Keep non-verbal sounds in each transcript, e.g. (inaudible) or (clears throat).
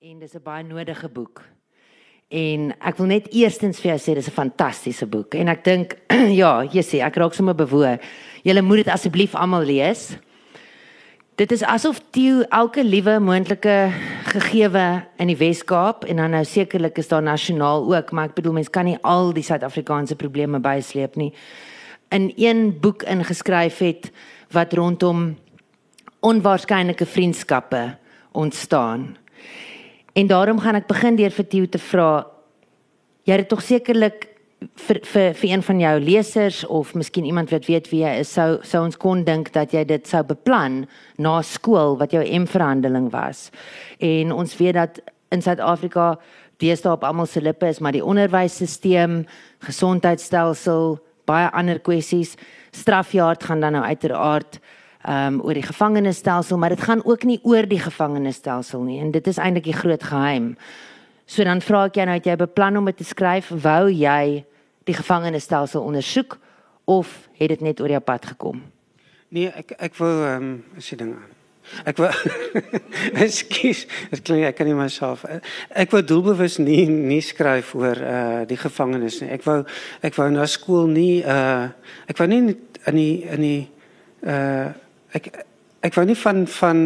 en dis 'n baie nodige boek. En ek wil net eerstens vir jou sê dis 'n fantastiese boek en ek dink (clears throat) ja, jy sê ek raak sommer bewoe. Julle moet dit asseblief almal lees. Dit is asof Theo elke liewe moontlike gegewe in die Wes-Kaap en dan nou sekerlik is daar nasionaal ook, maar ek bedoel mense kan nie al die Suid-Afrikaanse probleme bysleep nie. In een boek ingeskryf het wat rondom onwaarskynlike vriendskappe ontstaan. En daarom gaan ek begin deur vir Theo te vra jy het tog sekerlik vir vir vir een van jou lesers of miskien iemand wat weet wie jy is sou sou ons kon dink dat jy dit sou beplan na skool wat jou M-verhandeling was. En ons weet dat in Suid-Afrika deesdae op almal se lippe is maar die onderwysstelsel, gesondheidstelsel, baie ander kwessies. Strafjaar gaan dan nou uiteraard ehm um, oor die gevangenisstelsel, maar dit gaan ook nie oor die gevangenisstelsel nie en dit is eintlik die groot geheim. So dan vra ek jou nou het jy beplan om dit te skryf? Wou jy die gevangenisstelsel ondersoek of het dit net oor jou pad gekom? Nee, ek ek wou ehm um, jy ding aan. Ek wou (laughs) Ekskuus, dit klink ek kan nie myself. Ek wou doelbewus nie nie skryf oor uh die gevangenis nie. Ek wou ek wou na skool nie uh ek wou nie in die in die uh ek ek wou nie van van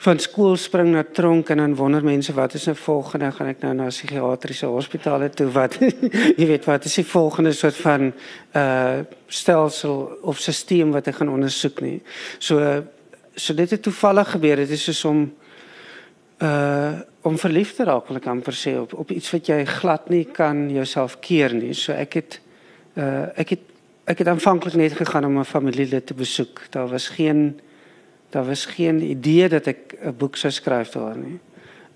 van skool spring na tronk en dan wonder mense wat is nou volgende gaan ek nou na psigiatriese hospitale toe wat (laughs) jy weet wat is die volgende soort van uh stelsel of stelsel wat ek gaan ondersoek nie. So so dit het toevallig gebeur dit is soos om uh om verlief te raak wil ek amper sê op op iets wat jy glad nie kan jouself keer nie. So ek het uh ek het ek het aanvanklik net gegaan om 'n familielid te besoek. Daar was geen daar was geen idee dat ek 'n boek sou skryf daar nie.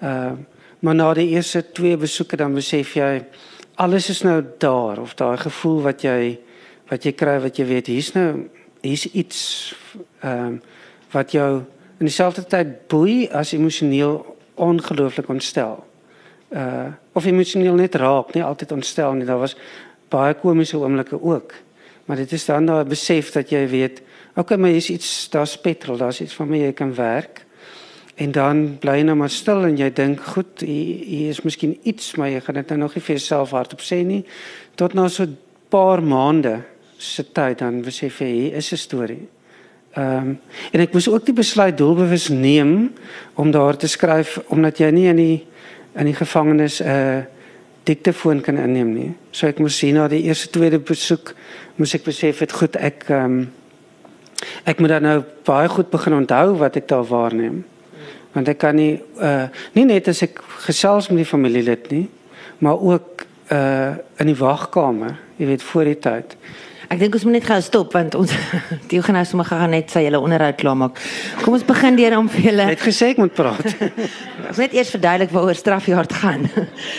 Ehm uh, maar na die eerste twee besoeke dan besef jy alles is nou daar of daai gevoel wat jy wat jy kry wat jy weet hier's nou hier's iets ehm um, wat jou in dieselfde tyd boei as emosioneel ongelooflik ontstel. Uh of emosioneel net raak, nie altyd ontstel nie. Daar was baie komiese oomblikke ook. Maar dit is dan daai besef dat jy weet, okay, maar hier's iets, daar's petrol, daar's iets van my jy kan werk. En dan bly jy nou maar stil en jy dink, goed, hier, hier is miskien iets, maar jy gaan dit nou nog nie vir jouself hardop sê nie. Tot na so 'n paar maande se tyd dan besef jy, hier is 'n storie. Ehm um, en ek moes ook die besluit doelbewus neem om daar te skryf omdat jy nie in die in die gevangenis 'n uh, diktefoon kan inneem nie. So ek moes sien na die eerste tweede besoek moes ek besef het goed ek ehm um, ek moet dan nou baie goed begin onthou wat ek daar waarneem. Want ek kan nie uh nie net as ek gesels met die familielid nie, maar ook uh in die wagkamer, jy weet voor die tyd. Ek dink ons moet net gou stop want ons (laughs) die gaan nou sommer gaan net sy hele onderhoud klaar maak. Kom ons begin deur om vir julle Net gesê ek moet praat. (laughs) Ons net eers verduidelik waaroor strafjaar gaan.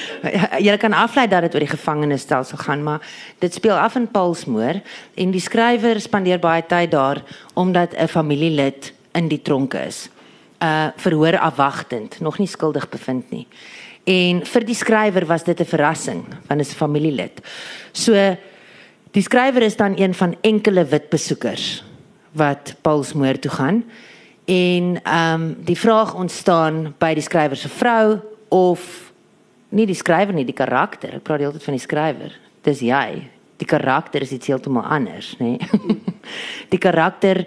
(laughs) julle kan aflei dat dit oor die gevangenisstelsel gaan, maar dit speel af in Paulsmoor en die skrywer spandeer baie tyd daar omdat 'n familielid in die tronk is. Uh verhoor afwagtend, nog nie skuldig bevind nie. En vir die skrywer was dit 'n verrassing want dit is 'n familielid. So Die skrywer is dan een van enkele wit besoekers wat Paulsmoor toe gaan. En ehm um, die vraag ontstaan by die skrywer se vrou of nie die skrywer nie, die karakter. Ek praat altyd van die skrywer. Dis jy. Die karakter is iets heeltemal anders, nê? Nee? (laughs) die karakter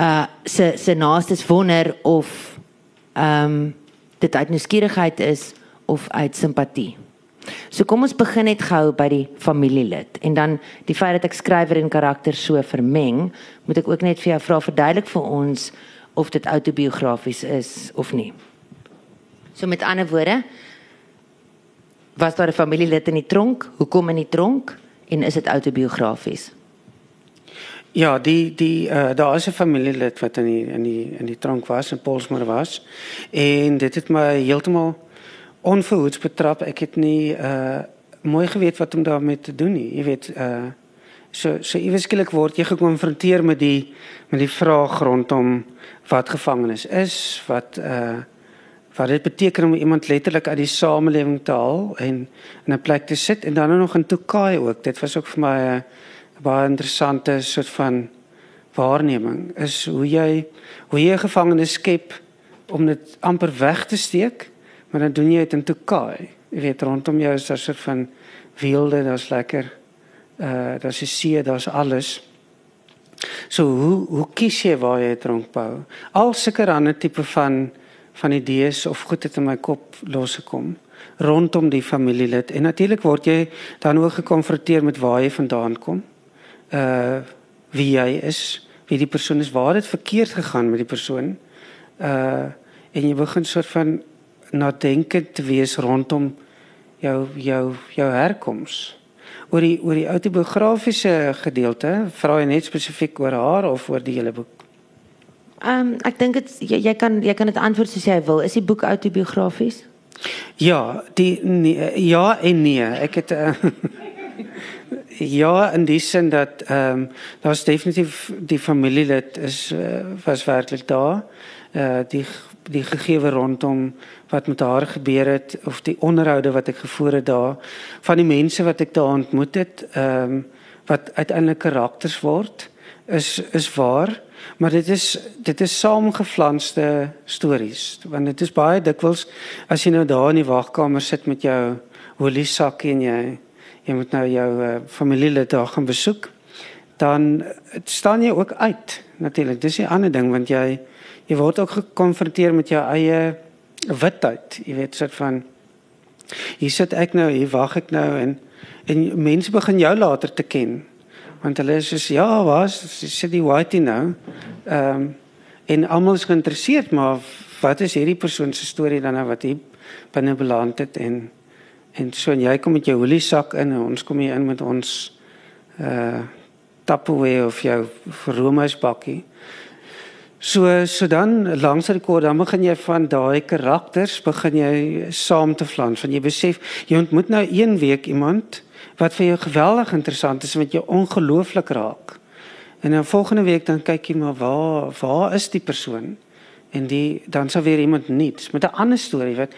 uh se se naastes wonder of ehm um, dit uit nuuskierigheid is of uit simpatie. So kom ons begin net gou by die familielid en dan die feit dat ek skrywer en karakter so vermeng, moet ek ook net vir jou vra verduidelik vir ons of dit autobiografies is of nie. So met ander woorde, was daar 'n familielid in die tronk? Hoekom in die tronk? En is dit autobiografies? Ja, die die uh, daar is 'n familielid wat in die in die in die tronk was, in Polsmoor was. En dit het my heeltemal onverhoeds betrap. Ek het nie uh mooi geweet wat om daarmee te doen nie. Jy weet uh so so iewers skielik word jy gekonfronteer met die met die vraag rondom wat gevangenes is, wat uh wat dit beteken om iemand letterlik uit die samelewing te haal en in 'n plek te sit en dan nog in Tokai ook. Dit was ook vir my 'n baie interessante soort van waarneming is hoe jy hoe jy gevangenes skep om dit amper weg te steek maar dan doen jy dit in Tokai. Jy weet rondom jou is daar so van weelde, daar's lekker uh daar's 'n see, daar's alles. So hoe hoe kies jy waar jy tronk bou? Al seker ander tipe van van idees of goed het in my kop losgekom rondom die familielid en natuurlik word jy dan ook gekonfronteer met waar jy vandaan kom. Uh wie jy is, wie die persoon is, waar dit verkeerd gegaan met die persoon. Uh en jy begin soort van nadenkend te wees rondom jou jou jou herkoms oor die oor die autobiografiese gedeelte, vra jy net spesifiek oor haar of oor die hele boek? Ehm um, ek dink dit jy, jy kan jy kan dit antwoord soos jy wil. Is die boek autobiografies? Ja, die nee, ja en nee. Ek het uh, (laughs) ja in die sin dat ehm um, daar's definitief die familielid is uh, was werklik daar. Uh, die die gegewe rondom wat met haar gebeur het of die onderhoude wat ek gevoer het daar van die mense wat ek daar ontmoet het ehm um, wat uiteindelik karakters word is is waar maar dit is dit is saamgeflanste stories want dit is baie dikwels as jy nou daar in die wagkamer sit met jou olie sak en jy jy moet nou jou uh, familielid daar gaan besoek dan staan jy ook uit natuurlik dis 'n ander ding want jy jy word ook gekonfronteer met jou eie witheid. Jy weet soort van hier sit ek nou, hier wag ek nou en en mense begin jou later te ken. Want hulle is soos ja, was sit die white nou. Ehm um, en almal is geïnteresseerd, maar wat is hierdie persoon se storie dan nou wat hier binne beland het en en so en jy kom met jou olie sak in en ons kom hier in met ons uh Tupperware of jou Romeis bakkie. So so dan langs die rekord dan begin jy van daai karakters begin jy saam te flans want jy besef jy ontmoet nou een week iemand wat vir jou geweldig interessant is met jou ongelooflik raak. En dan volgende week dan kyk jy maar waar waar is die persoon? En die dan sou weer iemand nuuts met 'n ander storie wat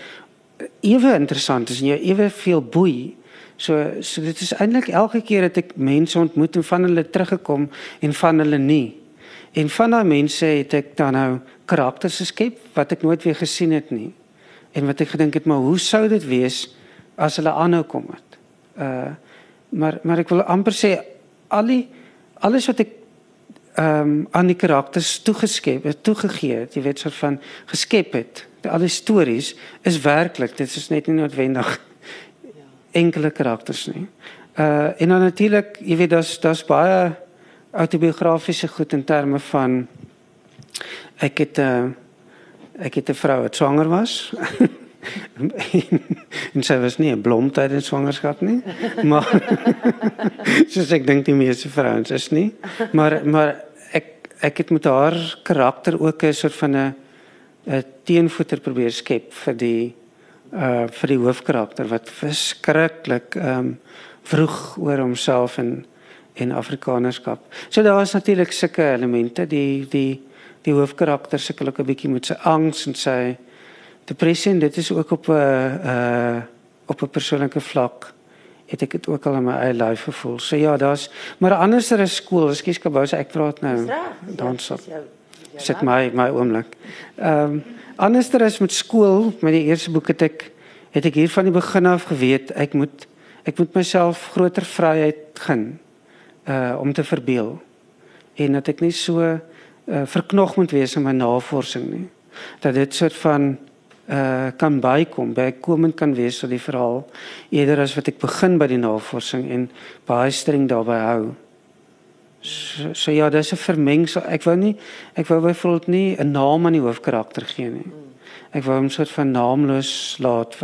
ewe interessant is en jou ewe veel boei. So so dit is eintlik elke keer dat ek mense ontmoet en van hulle teruggekom en van hulle nie. En van daai mense het ek dan nou karakters geskep wat ek nooit weer gesien het nie. En wat ek gedink het, maar hoe sou dit wees as hulle aanhou kom het? Uh maar maar ek wil amper sê al die alles wat ek ehm um, aan die karakters toegeskep het, toegegee het, jy weet soort van geskep het. Al die stories is werklik, dit is net nie noodwendig enkele karakters nie. Uh en dan natuurlik, jy weet daar's daar's baie autobiografiese goed in terme van ek (laughs) het 'n uh, eh, ek het 'n vrou wat swanger was. en sy was nie 'n blom tydens swangerskap nie. Maar soos ek dink die meeste vrouens is nie. Maar maar ek ek het met haar karakter ook 'n soort van 'n 'n teenvoeter probeer skep vir die uh vir die hoofkarakter wat verskriklik ehm um, vroeg oor homself en en Afrikanerskap. So daar is natuurlik sulke elemente die die die hoofkarakter sukkel 'n bietjie met sy angs en sy depressie en dit is ook op 'n uh op 'n persoonlike vlak het ek dit ook al in my eie lyf gevoel. So ja, daar's maar anderser is skool. Ekskuus Kabou, ek praat nou. Dan sop. Sit my my oomblik. Ehm um, anderster is met skool, met die eerste boek het ek het ek hier van die begin af geweet ek moet ek moet myself groter vryheid gun uh om te verbeel. En dat ek nie so uh verknog moet wees in my navorsing nie. Dat dit soort van uh kan bykom bykomend kan wees vir die verhaal eerder as wat ek begin by die navorsing en baie streng daarbey hou. So, so ja dis 'n vermengsel. Ek wou nie ek wou byvoorbeeld nie 'n naam aan die hoofkarakter gee nie. Ek wou hom soort van naamloos laat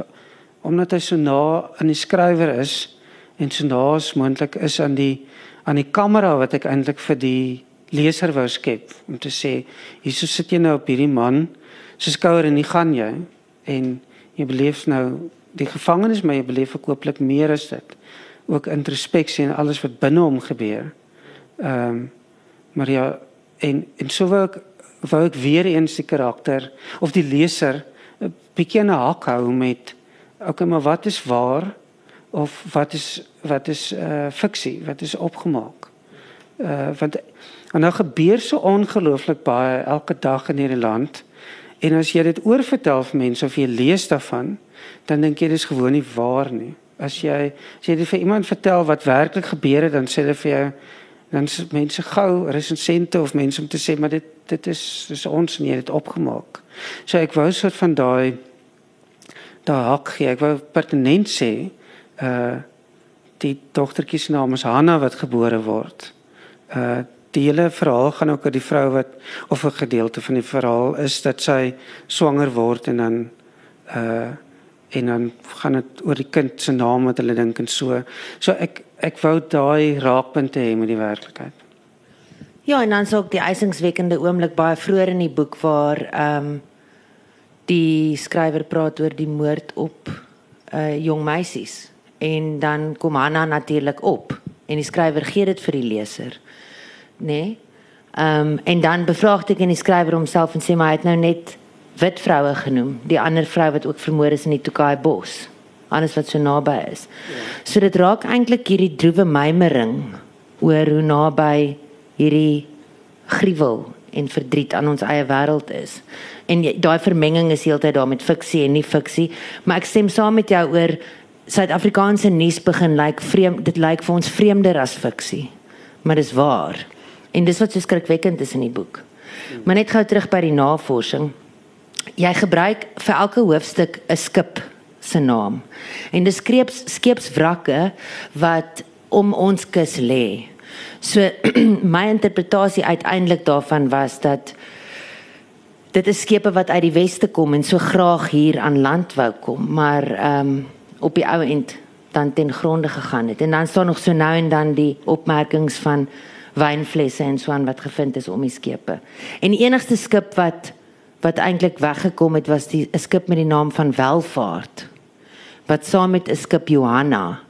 omdat hy so na aan die skrywer is en so naas moontlik is aan die aan die kamera wat ek eintlik vir die leser wou skep om te sê hierso sit jy nou op hierdie man se skouer en nie gaan jy. En jy beleef nou die gevangenes maar jy beleef verkooplik meer as dit. Ook introspeksie en alles wat binne hom gebeur. Ehm um, maar ja en en so wou ek wou ek weer eens die karakter of die leser 'n bietjie 'n hak hou met okay maar wat is waar of wat is wat is uh fiksie wat is opgemaak uh want en nou gebeur so ongelooflik baie elke dag in hierdie land En as jy dit oorvertel vir mense of jy lees daarvan, dan dink jy dis gewoon nie waar nie. As jy as jy dit vir iemand vertel wat werklik gebeur het, dan sê hulle vir jou dan is mense gou resensente of mense om te sê maar dit dit is dis ons nie dit opgemaak. So ek wou soort van daai daai hak gee. Ek wou pertinent sê uh die dogtertjie se naam is Hanna wat gebore word. Uh die hele verhaal gaan ook oor die vrou wat of 'n gedeelte van die verhaal is dat sy swanger word en dan uh en dan gaan dit oor die kind se naam wat hulle dink en so. So ek ek wou daai raakpunte hê met die werklikheid. Ja, en dan sou ook die eisingswekkende oomblik baie vroeër in die boek waar ehm um, die skrywer praat oor die moord op uh jong meisies en dan kom Hanna natuurlik op en die skrywer gee dit vir die leser. Nê? Nee? Ehm um, en dan bevraagteken die skrywer homself en sê maar hy het nou net wit vroue genoem, die ander vrou wat ook vermoor is in die Tokai bos. Alles wat so naby is. Ja. So dit raak eintlik hierdie droewe mymering oor hoe naby hierdie gruwel en verdriet aan ons eie wêreld is. En daai vermenging is heeltyd daar met fiksie en nie fiksie, maar ek stem saam met jou oor Suid-Afrikaanse nuus begin lyk like vreemd, dit lyk like vir ons vreemder as fiksie. Maar dis waar. En dis wat so skrikwekkend is in die boek. Maar net gou terug by die navorsing. Jy gebruik vir elke hoofstuk 'n skip se naam. En dis skeeps skeepswrakke wat om ons kus lê. So (clears throat) my interpretasie uiteindelik daarvan was dat dit is skepe wat uit die weste kom en so graag hier aan land wou kom, maar ehm um, op die ou end dan ten gronde gegaan het. En dan staan nog so nou en dan die opmerkings van wynflesse en so aan wat gevind is om die skepe. En die enigste skip wat wat eintlik weggekom het was die 'n skip met die naam van Welvaart wat saam met 'n skip Johanna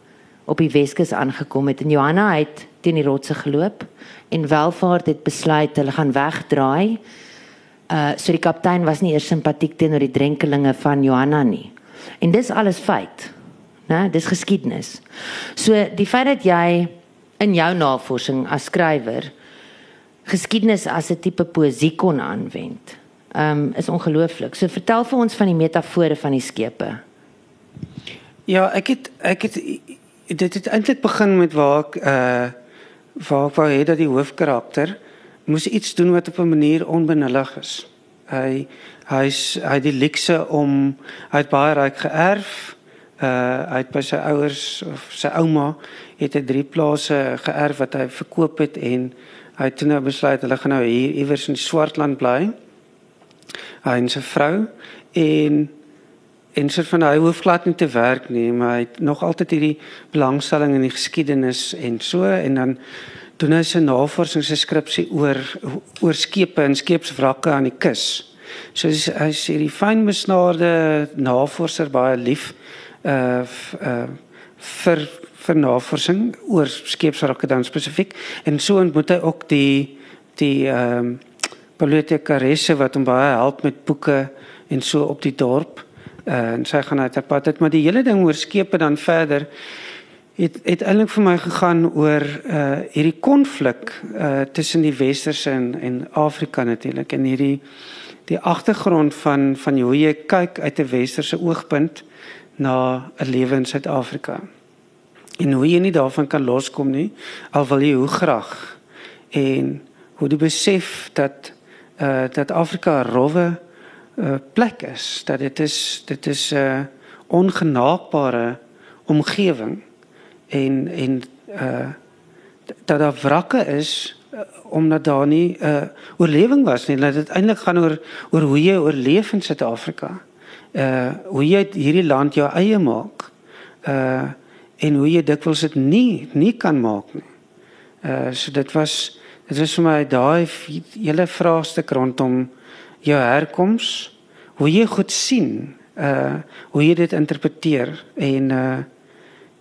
op die Weskus aangekom het. En Johanna het teen die rotse geloop en Welvaart het besluit hulle gaan wegdraai. Uh so die kaptein was nie eers simpatiek teenoor die drenkelinge van Johanna nie. En dis alles feit. Né? Dis geskiedenis. So die feit dat jy in jou navorsing as skrywer geskiedenis as 'n tipe poesie kon aanwend, um, is ongelooflik. So vertel vir ons van die metafore van die skepe. Ja, ek het ek het dit het eintlik begin met waar ek uh waar ek wou hê dat die hoofkarakter moes iets doen wat op 'n manier onbenullig is. Hy hy's hy die luxe om hy het baie ryk geërf uh hy het by sy ouers of sy ouma het hy drie plase geërf wat hy verkoop het en hy het nou besluit hulle gaan nou hier iewers in Swartland bly. Hy en sy vrou en en sy van hy hoef glad nie te werk nie, maar hy het nog altyd hierdie belangstelling in die geskiedenis en so en dan doen hy sy navorsing sy skripsie oor oor skepe en skeepswrakke aan die kus. So hy sê die fyn besnaarde navorser baie lief uh uh vir vir navorsing oor skeepsrakke dan spesifiek. En so ontmoet hy ook die die ehm um, bibliotekaresse wat hom baie help met boeke en so op die dorp. Uh, en sy gaan uit op pad het maar die hele ding oor skepe dan verder het het eintlik vir my gegaan oor uh hierdie konflik uh tussen die westerse en en Afrika natuurlik en hierdie die agtergrond van van hoe jy kyk uit 'n westerse oogpunt na 'n lewe in Suid-Afrika. En hoe jy nie daarvan kan loskom nie, al wil jy hoe graag. En hoe die besef dat uh dat Afrika 'n rowwe uh plek is, dat dit is dit is 'n uh, ongenaakbare omgewing en en uh dat daar wrakke is uh, omdat daar nie 'n uh, oorlewing was nie. Dat dit eintlik gaan oor oor hoe jy oorleef in Suid-Afrika uh hoe jy hierdie land jou eie maak. Uh en hoe jy dikwels dit nie nie kan maak nie. Uh so dit was dit was vir my daai hele vraagstuk rondom jou herkoms, hoe jy goed sien, uh hoe jy dit interpreteer en uh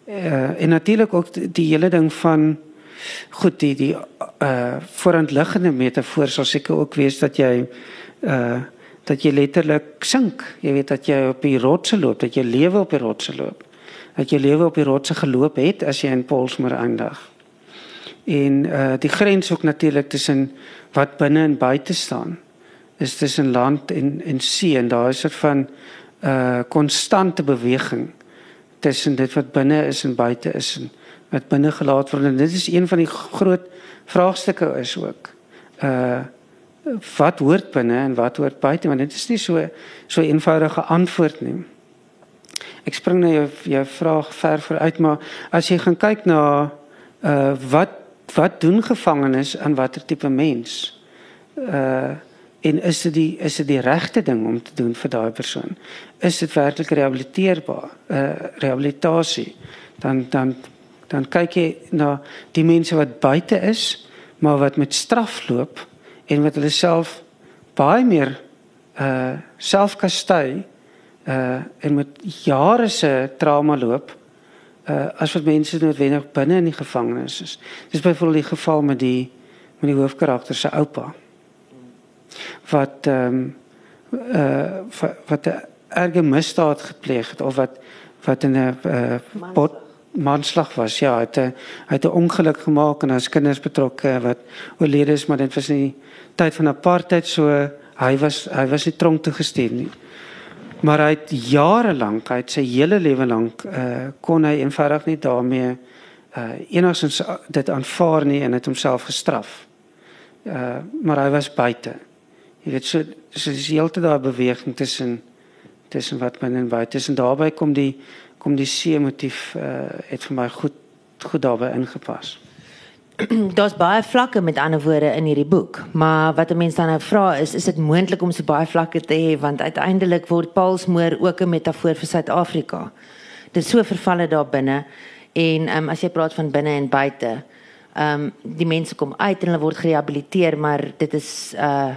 uh en natuurlik ook die, die hele ding van goed die die uh voorhandliggende metafoor sal seker ook wees dat jy uh dat jy letterlik sink. Jy weet dat jy op die rotse loop, dat jy lewe op die rotse loop. Dat jy lewe op die rotse geloop het as jy in Polsmoor eindig. En uh die grens ook natuurlik tussen wat binne en buite staan. is tussen land en en see en daar is 'n van uh konstante beweging tussen dit wat binne is en buite is en wat binne gelaat word en dit is een van die groot vraagstukke is ook uh wat hoort binne en wat hoort buite want dit is nie so so eenvoudige antwoord nie. Ek spring nou jou jou vraag ver vooruit maar as jy gaan kyk na uh wat wat doen gevangenes aan watter tipe mens? Uh en is dit die is dit die regte ding om te doen vir daai persoon? Is dit werklik rehabiliteerbaar? Uh rehabilitasie. Dan dan dan kyk jy na die mense wat buite is maar wat met straf loop en wat hulle self baie meer uh selfkastei uh en met jare se trauma loop uh as wat mense noodwendig binne in die gevangenis is. Dis byvoorbeeld die geval met die met die hoofkarakter se oupa. Wat ehm um, uh wat 'n erge misdaad gepleeg het of wat wat in 'n uh, bot manslag was. Ja, het 'n het 'n ongeluk gemaak en as kinders betrokke wat oorlede is, maar dit was nie tyd van apartheid so hy was hy was nie tronk toe gestuur nie. Maar hy het jare lank, hy het sy hele lewe lank uh kon hy eenvoudig nie daarmee uh enigstens dit aanvaar nie en het homself gestraf. Uh maar hy was buite. Jy weet so so dis heeltyd daai beweging tussen tussen wat binne en buite is en daarbey kom die kom die see motief uh het vir my goed goed daarbey ingepas. (clears throat) Daar's baie vlakke met ander woorde in hierdie boek, maar wat 'n mens dan nou vra is, is dit moontlik om so baie vlakke te hê want uiteindelik word Paulsmoor ook 'n metafoor vir Suid-Afrika. Dit so vervalle daar binne en um, as jy praat van binne en buite, ehm um, die mense kom uit en hulle word gerehabiliteer, maar dit is uh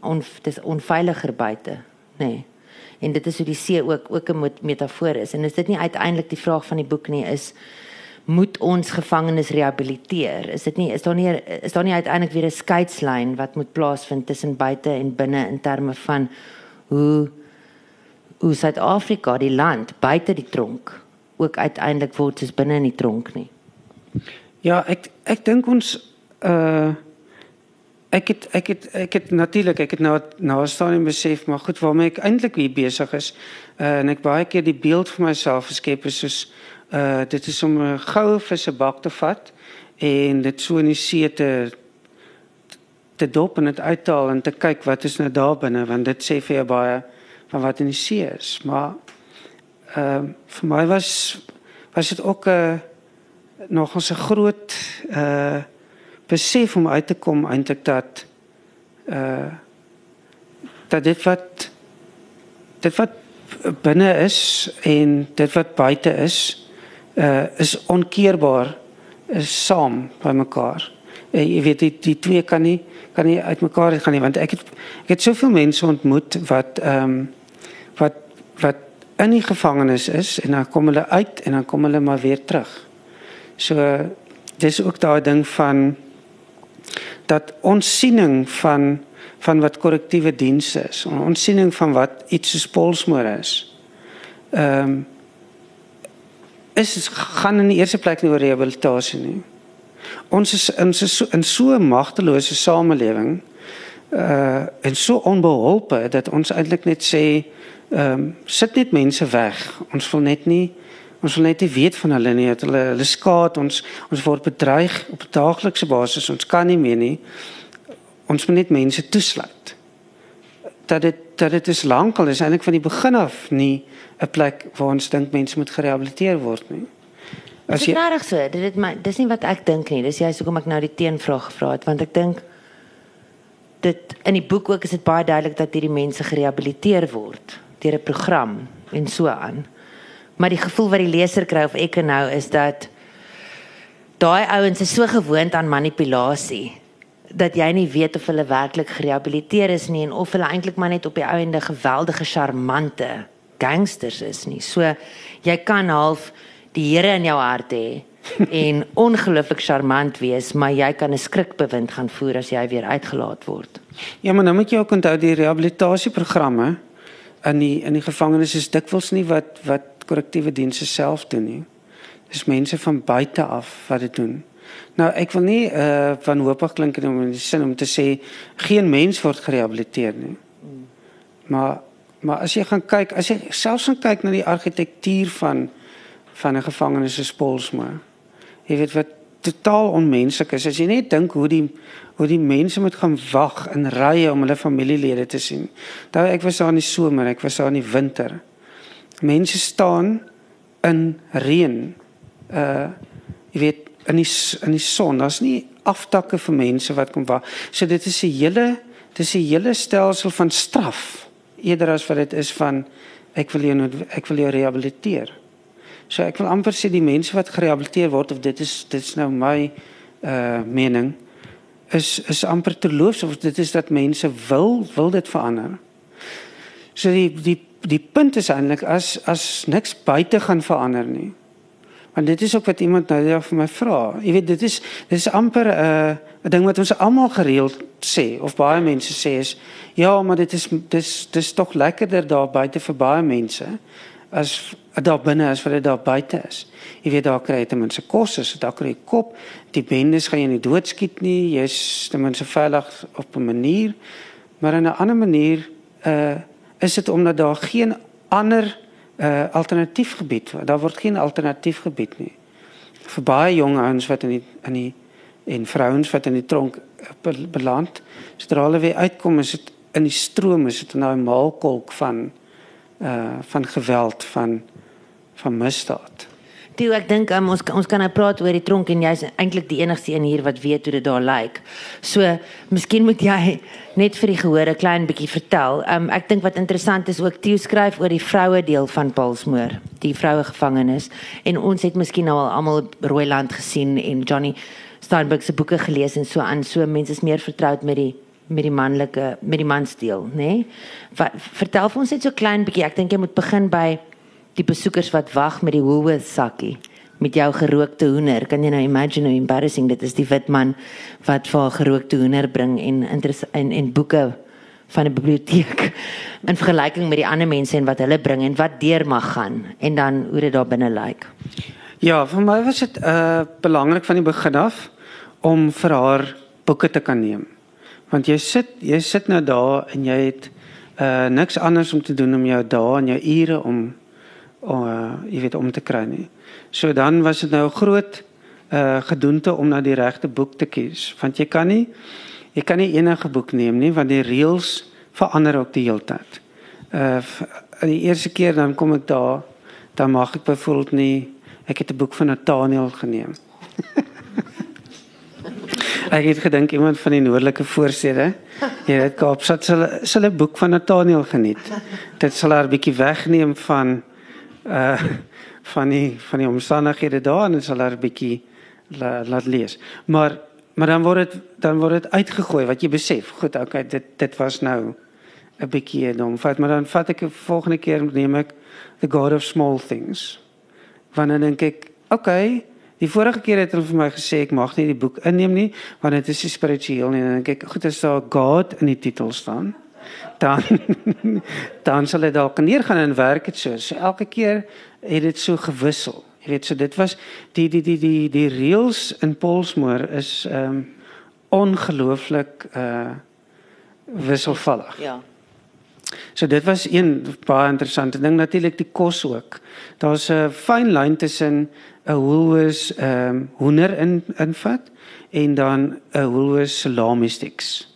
on dit is onveiliger buite, nê. Nee en dit is hoe die see ook ook 'n metafoor is. En is dit nie uiteindelik die vraag van die boek nie is moet ons gevangenes rehabiliteer? Is dit nie is daar nie is daar nie uiteindelik weer 'n skeidslyn wat moet plaasvind tussen buite en binne in terme van hoe hoe Suid-Afrika die land buite die tronk ook uiteindelik word soos binne in die tronk nie? Ja ek ek dink ons uh Ek het ek het ek het natuurlik ek het nou na staan besef maar goed waarmee ek eintlik hier besig is uh, en ek baie keer die beeld vir myself geskep is soos uh dit is om 'n goue visse bak te vat en dit so in die see te te dop en dit uithaal en te kyk wat is nou daar binne want dit sê vir jou baie van wat in die see is. Maar ehm uh, vir my was was dit ook 'n uh, nog 'n groot uh besef om uit te kom eintlik dat uh dat dit wat dit wat binne is en dit wat buite is uh is onkeerbaar is saam by mekaar. Uh, jy weet die, die twee kan nie kan nie uitmekaar gaan nie want ek het ek het soveel mense ontmoet wat ehm um, wat wat in die gevangenis is en dan kom hulle uit en dan kom hulle maar weer terug. So dis ook daai ding van dat ons siening van van wat korrektiewe dienste is, ons siening van wat iets soos polsmoor is. Ehm um, is gaan in die eerste plek nie oor rehabilitasie nie. Ons is in so in so 'n magtelose samelewing uh en so onbeholpe dat ons eintlik net sê ehm um, sit net mense weg. Ons wil net nie Ons wil net nie weet van hulle nie, dat hulle hulle skaad ons, ons word bedreig op 'n daaglikse basis. Ons kan nie meer nie. Ons moet net mense toesluit. Dat dit dat dit is lankal is eintlik van die begin af nie 'n plek waar ons dink mense moet gerehabiliteer word nie. As jy reg so, dit dit my dis nie wat ek dink nie. Dis jy hoekom ek nou die teenvraag gevra het want ek dink dit in die boek ook is dit baie duidelik dat hierdie mense gerehabiliteer word deur 'n program en so aan. Maar die gevoel wat die leser kry of ek nou is dat daai ouens is so gewoond aan manipulasie dat jy nie weet of hulle werklik gerehabiliteer is nie en of hulle eintlik maar net op die ouende geweldige charmante gangsters is nie. So jy kan half die Here in jou hart hê en (laughs) ongelooflik charmant wees, maar jy kan 'n skrikbewind gaan voer as jy weer uitgelaat word. Ja, maar nou moet jy ook onthou die rehabilitasieprogramme in die in die gevangenis is dikwels nie wat wat korrektiewe dienste self doen nie. Dis mense van buite af wat dit doen. Nou ek wil nie uh wanhoopig klink in die sin om te sê geen mens word gerehabiliteer nie. Maar maar as jy gaan kyk, as jy selfs gaan kyk na die argitektuur van van 'n gevangenis soos Polsmoor. Jy weet wat totaal onmenslik is as jy net dink hoe die hoe die mense moet gaan wag in rye om hulle familielede te sien. Daar ek was daar in die somer, ek was daar in die winter. Mense staan in reën. Uh jy weet in die in die son. Daar's nie aftakke vir mense wat kom wag. So dit is 'n hele dis 'n hele stelsel van straf eerder as wat dit is van ek wil jou ek wil jou rehabiliteer. So ek wil amper sê die mense wat gerehabiliteer word of dit is dit is nou my uh mening is is amper terloops of dit is dat mense wil wil dit verander. So die die die punt is eintlik as as niks buite gaan verander nie. Want dit is ook wat iemand nou ja vir my vra. Jy weet dit is dit is amper 'n uh, 'n ding wat ons almal gereeld sê of baie mense sê is ja, maar dit is dis dis tog lekkerder daar buite vir baie mense as daar binne as wat dit daar buite is. Jy weet daar kry jy ten minste kos, as dit daar kry kop. Die bendes gaan jy nie doodskiet nie. Jy's ten minste veilig op 'n manier. Maar in 'n ander manier uh is dit omdat daar geen ander uh alternatief gebied daar word geen alternatief gebied nie. Vir baie jong ouens wat in die in die en vrouens wat in die tronk beland, sodra hulle weer uitkom is dit in die stroom is dit nou 'n maalkolk van uh van geweld van van misdaad. Toe ek dink um, ons ons kan nou praat oor die tronk en jy's eintlik die enigste een hier wat weet hoe dit daar lyk. So, miskien moet jy net vir die gehoor 'n klein bietjie vertel. Um ek dink wat interessant is ook Theo skryf oor die vroue deel van Paulsmoor, die vroue gevangenis en ons het miskien nou al almal Rooiland gesien en Johnny Steinberg se boeke gelees en so aan. So mense is meer vertroud met die met die manlike met die mansdeel, nê? Nee? Vertel vir ons net so klein bietjie. Ek dink jy moet begin by die besoekers wat wag met die Woolworth sakkie met jou gerookte hoender. Kan jy nou imagine how embarrassing dit is die wit man wat vir haar gerookte hoender bring en en en boeke van 'n biblioteek (laughs) in vergelyking met die ander mense en wat hulle bring en wat deur mag gaan en dan hoe dit daar binne lyk. Ja, vir my was dit uh belangrik van die begin af om vir haar boeke te kan neem. Want jy sit jy sit nou daar en jy het uh niks anders om te doen om jou dae en jou ure om uh, jy weet om te kry nie. So dan was dit nou groot uh gedoente om na die regte boek te kies want jy kan nie jy kan nie enige boek neem nie want die reëls verander ook die hele tyd. Uh die eerste keer dan kom ek daar dan mag ek byvoorbeeld nie ek het 'n boek van Nathaniel geneem. (laughs) ek het gedink iemand van die noordelike voorstede jy weet Kaapstad sal sal 'n boek van Nathaniel geniet. Dit sal haar bietjie wegneem van uh van die van die omstandighede daar en sal haar bietjie la, laat lees. Maar maar dan word dit dan word dit uitgegooi wat jy besef. Goed, okay, dit dit was nou 'n bietjie dom. Vat maar dan vat ek 'n volgende keer neem ek The God of Small Things. Wanneer dink ek, okay, die vorige keer het hulle vir my gesê ek mag nie die boek inneem nie want dit is spiritueel nie en dan dink ek, goed, as daar God in die titel staan dan (laughs) dan sal dit dalk neergaan en werk dit so. So elke keer het dit so gewissel. Jy weet so dit was die die die die die reels in Polsmoor is ehm um, ongelooflik uh wisselvallig. Ja. So dit was een baie interessante ding natuurlik die kos ook. Daar's 'n fyn lyn tussen 'n Woolworths ehm um, hoender in invat en dan 'n Woolworths salami sticks.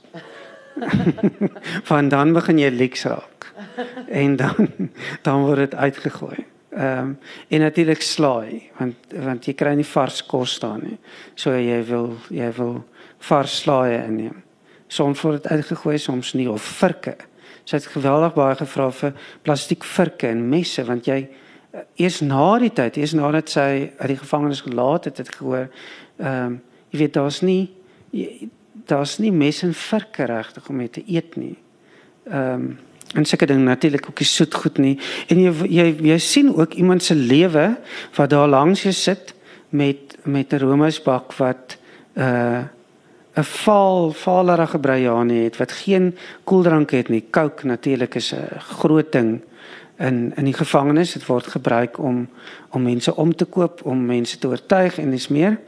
(laughs) van dan begin jy leks raak. En dan dan word dit uitgegooi. Ehm um, en natuurlik slaai want want jy kry nie vars kos staan nie. So jy wil jy wil vars slaai inneem. Soms word dit uitgegooi, soms nie of virke. Sy het geweldig baie gevra vir plastiek virke en messe want jy eh, eers na die tyd, eers nadat sy uit die gevangenis gelaat het, het gehoor ehm um, jy weet daar's nie jy, daar's nie mes en virke regtig om te eet nie. Ehm um, en seker ding natuurlik ook nie soet goed nie. En jy jy jy sien ook iemand se lewe wat daar langs jou sit met met 'n roomysbak wat 'n uh, 'n vaal vaalerige breiane het wat geen koeldrank het nie. Coke natuurlik is 'n groot ding in in die gevangenis. Dit word gebruik om om mense om te koop, om mense te oortuig en dis meer.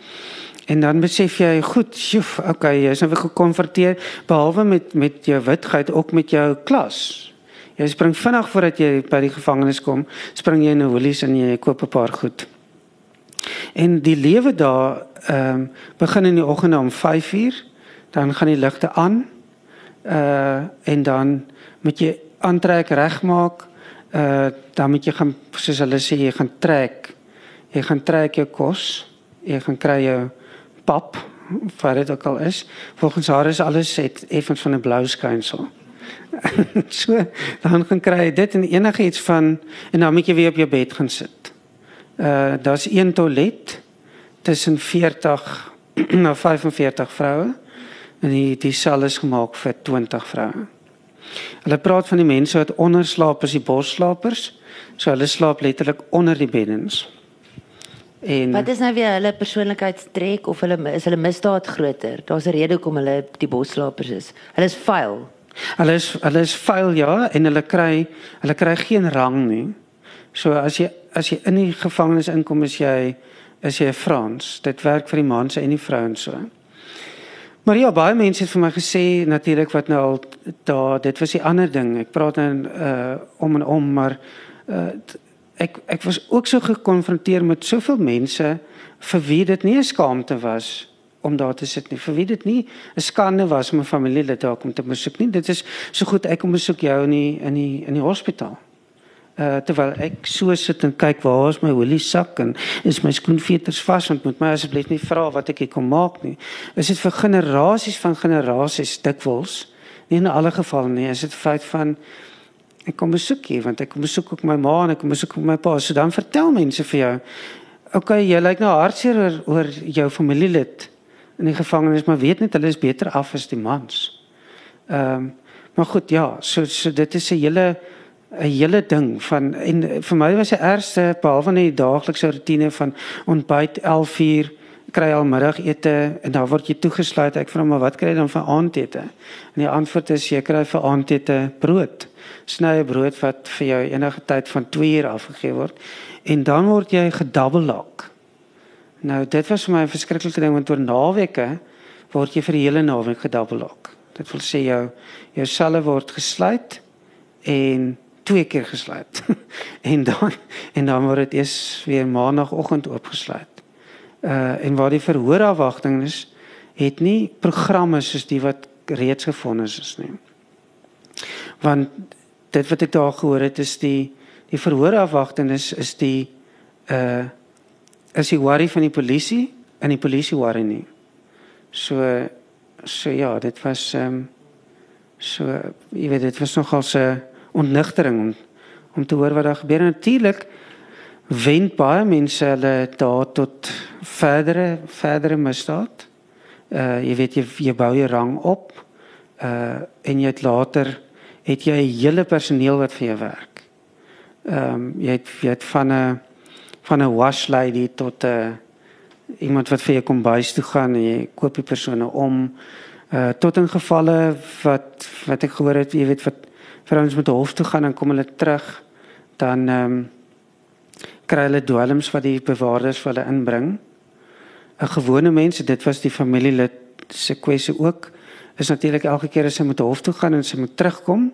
En dan besef jy, goed, sjoef, okay, jy is nou weer gekonfronteer behalwe met met jou witheid ook met jou klas. Jy spring vinnig voordat jy by die gevangenis kom, spring jy in 'n Woolies en jy koop 'n paar goed. En die lewe daar ehm um, begin in die oggend om 5uur, dan gaan die ligte aan. Uh en dan moet jy aantrek regmaak. Uh dan moet jy gaan soos hulle sê jy gaan trek. Jy gaan trek jou kos. Jy gaan kry jou pap wat dit ook al is. Volgens haar is alles het effens van 'n blou skynsel. (laughs) so dan gaan kry dit en enige iets van en dan moet jy weer op jou bed gaan sit. Uh daar's een toilet tussen 40 na 45 vroue en die die sal is gemaak vir 20 vroue. Hulle praat van die mense wat onderslaap as die bosslapers. So hulle slaap letterlik onder die beddens. En Wat is nou weer hulle persoonlikheidstrek of hulle is hulle misdaad groter? Daar's 'n rede hoekom hulle die bosslapers is. Hulle is vuil. Hulle is hulle is vuil ja en hulle kry hulle kry geen rang nie. So as jy as jy in die gevangenis inkom is jy is jy Frans. Dit werk vir die mans en die vrouens so. Maar ja, baie mense het vir my gesê natuurlik wat nou al daar dit was die ander ding. Ek praat nou uh om en om maar uh ek ek was ook so gekonfronteer met soveel mense vir wie dit nie 'n skaamte was om daar te sit nie. Vir wie dit nie 'n skande was om 'n familielid daar kom te besoek nie. Dit is so goed ek kom besoek jou in die in die in die hospitaal. Uh terwyl ek so sit en kyk waar is my holie sak en is my skoenveters vas want moet my asseblief nie vra wat ek hier maak nie. Is dit vir generasies van generasies dikwels nie in alle gevalle nie. Is dit feit van ek kom besoek hier want ek kom besoek ook my ma en ek kom besoek ook my pa. So dan vertel mense vir jou. Okay, jy lyk nou hartseer oor, oor jou familielid in die gevangenis, maar weet net hulle is beter af as die mans. Ehm um, maar goed, ja, so so dit is 'n hele 'n hele ding van en vir my was die ergste behalwe net die daaglikse rotine van ontbyt 11:00 kry al middagete en dan word jy toegesluit. Ek vra maar wat kry jy dan vir aandete? En die antwoord is jy kry vir aandete brood snye brood wat vir jou enige tyd van 2 uur afgegee word en dan word jy gedoublelock. Nou dit was vir my 'n verskriklike ding want oor naweke word jy vir die hele naweek gedoublelock. Dit wil sê jou jou selle word gesluit en twee keer gesluit. (laughs) en dan en dan word dit eers weer maandagooggend oopgesluit. Uh en waar die verhoorafwagting is, het nie programme soos die wat reeds gefonde is nie. Want dit wat ek daar gehoor het is die die verhoorafwagting is is die uh is die worry van die polisie en die polisie worry nie. So so ja, dit was ehm um, so jy weet dit was nogal 'n ontnigtering om om te hoor wat daar gebeur natuurlik wen baie mense hulle daar tot verdere verdere misdaad. Uh jy weet jy, jy bou jou rang op uh en jy het later het jy 'n hele personeel wat vir jou werk. Ehm um, jy het jy het van 'n van 'n wash lady tot 'n iemand wat vir jou kom bys toe gaan en jy koop die persone om uh tot in gevalle wat wat ek gehoor het jy weet wat vrouens met hof toe gaan en kom hulle terug dan ehm um, kry hulle dwelms wat die bewaarders vir hulle inbring. 'n Gewone mens, dit was die familielid se kwessie ook is natuurlik elke keer as sy moet hof toe gaan en sy moet terugkom,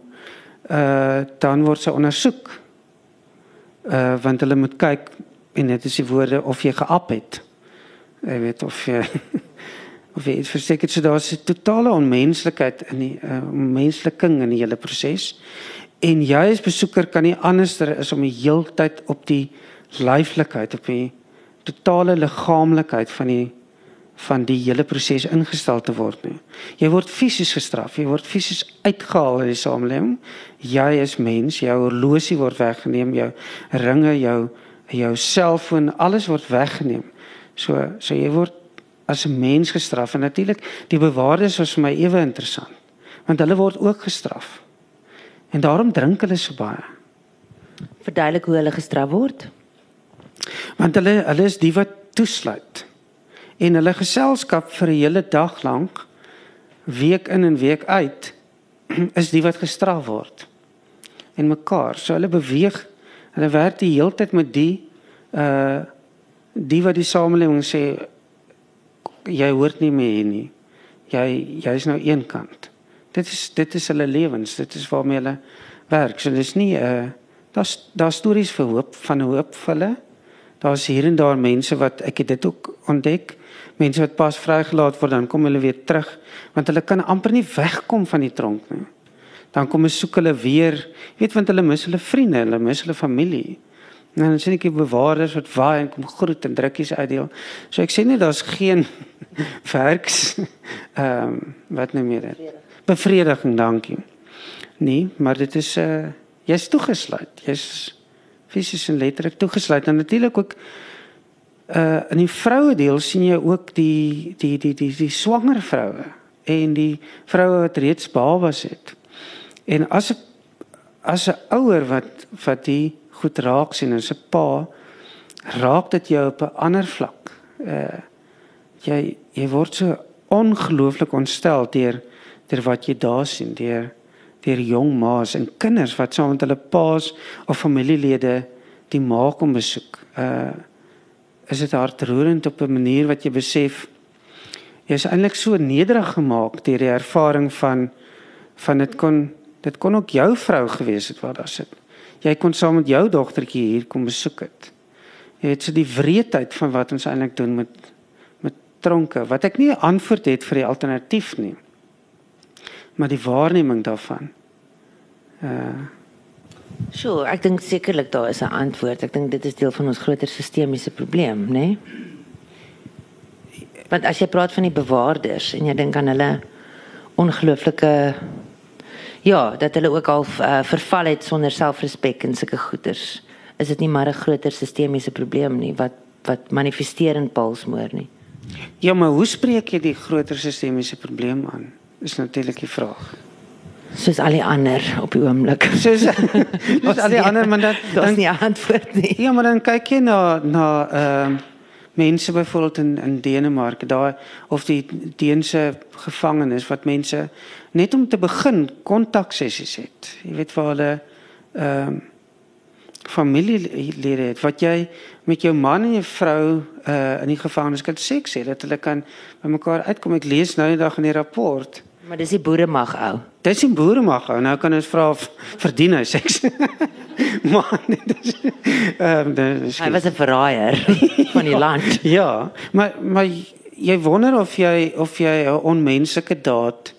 uh dan word sy ondersoek. Uh want hulle moet kyk en dit is die woorde of jy geap het. Jy weet of jy (laughs) of jy verseker so daar's 'n totale onmenslikheid in die uh mensliking in die hele proses. En jy as besoeker kan nie anderster is om die heeltyd op die lyflikheid op die totale liggaamlikheid van die van die hele proses ingestel te word nie. Jy word fisies gestraf, jy word fisies uitgehaal uit die samelewing. Jy is mens, jou horlosie word weggeneem, jou ringe, jou jou selfoon, alles word weggeneem. So so jy word as 'n mens gestraf en natuurlik die bewaarders was vir my ewe interessant want hulle word ook gestraf. En daarom drink hulle so baie. Verduidelik hoe hulle gestraf word. Want hulle hulle is die wat toesluit en hulle geselskap vir 'n hele dag lank week in en week uit (clears throat) is die wat gestraf word en mekaar so hulle beweeg hulle werk die hele tyd met die uh die wat die samelewing sê jy hoort nie meer hier nie. Jy jy's nou een kant. Dit is dit is hulle lewens, dit is waarmee hulle werk. So dis nie 'n uh, daar's daar stories vir hoop van hoop vir hulle. Daar's hier en daar mense wat ek het dit ook ontdek. Mense wat pas vrygelaat word, dan kom hulle weer terug want hulle kan amper nie wegkom van die tronk nie. Dan kom hulle soek hulle weer, weet want hulle mis hulle vriende, hulle mis hulle familie. En dan sien ek die bewaarders wat waai en kom groet en drukkies uitdeel. So ek sê nie daar's geen (laughs) werks ehm um, wat nou meer dit. Bevrediging, dankie. Nee, maar dit is 'n uh, eh, jy's toegesluit. Jy's fisies en letterlik toegesluit en natuurlik ook uh in die vroue deel sien jy ook die die die die die swanger vroue en die vroue wat reeds babas het. En as 'n as 'n ouer wat wat die goed raak sien as 'n pa raak dit jou op 'n ander vlak. Uh jy jy word so ongelooflik ontstel deur deur wat jy daar sien deur deur jong ma's en kinders wat saam met hulle pa's of familielede die ma kom besoek. Uh is dit hartroerend op 'n manier wat jy besef jy is eintlik so nederig gemaak deur die ervaring van van dit kon dit kon ook jou vrou gewees het wat daar sit. Jy kon saam met jou dogtertjie hier kom besoek het. Jy het so die wreedheid van wat ons eintlik doen met met tronke wat ek nie 'n antwoord het vir die alternatief nie maar die waarneming daarvan. Uh So, ek dink sekerlik daar is 'n antwoord. Ek dink dit is deel van ons groter sistemiese probleem, né? Nee? Want as jy praat van die bewaarders en jy dink aan hulle ongelooflike ja, dat hulle ook al uh, verval het sonder selfrespek en sulke goeters, is dit nie maar 'n groter sistemiese probleem nie wat wat manifesteer in palsmoor nie. Ja, maar hoe spreek jy die groter sistemiese probleem aan? is natuurlik die vraag. Soos al die ander op die oomblik. (laughs) Soos soos al die ander maar dan dan nie antwoord nie. Ja, maar dan kyk jy na na ehm uh, mense byvoorbeeld in in Denemarke, daar of die Deense gevangenes wat mense net om te begin kontak sessies het. Jy weet waar hulle ehm uh, familielede het wat jy met jou man en jou vrou uh in die gevangenis kan seks hê dat hulle kan by mekaar uitkom. Ek lees nou die dag in die rapport. Maar dis die boere mag ou. Dis die boere mag ou. Nou kan ons vra verdien hy seks. (laughs) maar dit is ehm um, hy was 'n verraaier van die (laughs) land. ja, maar maar jy wonder of jy of jy 'n onmenslike daad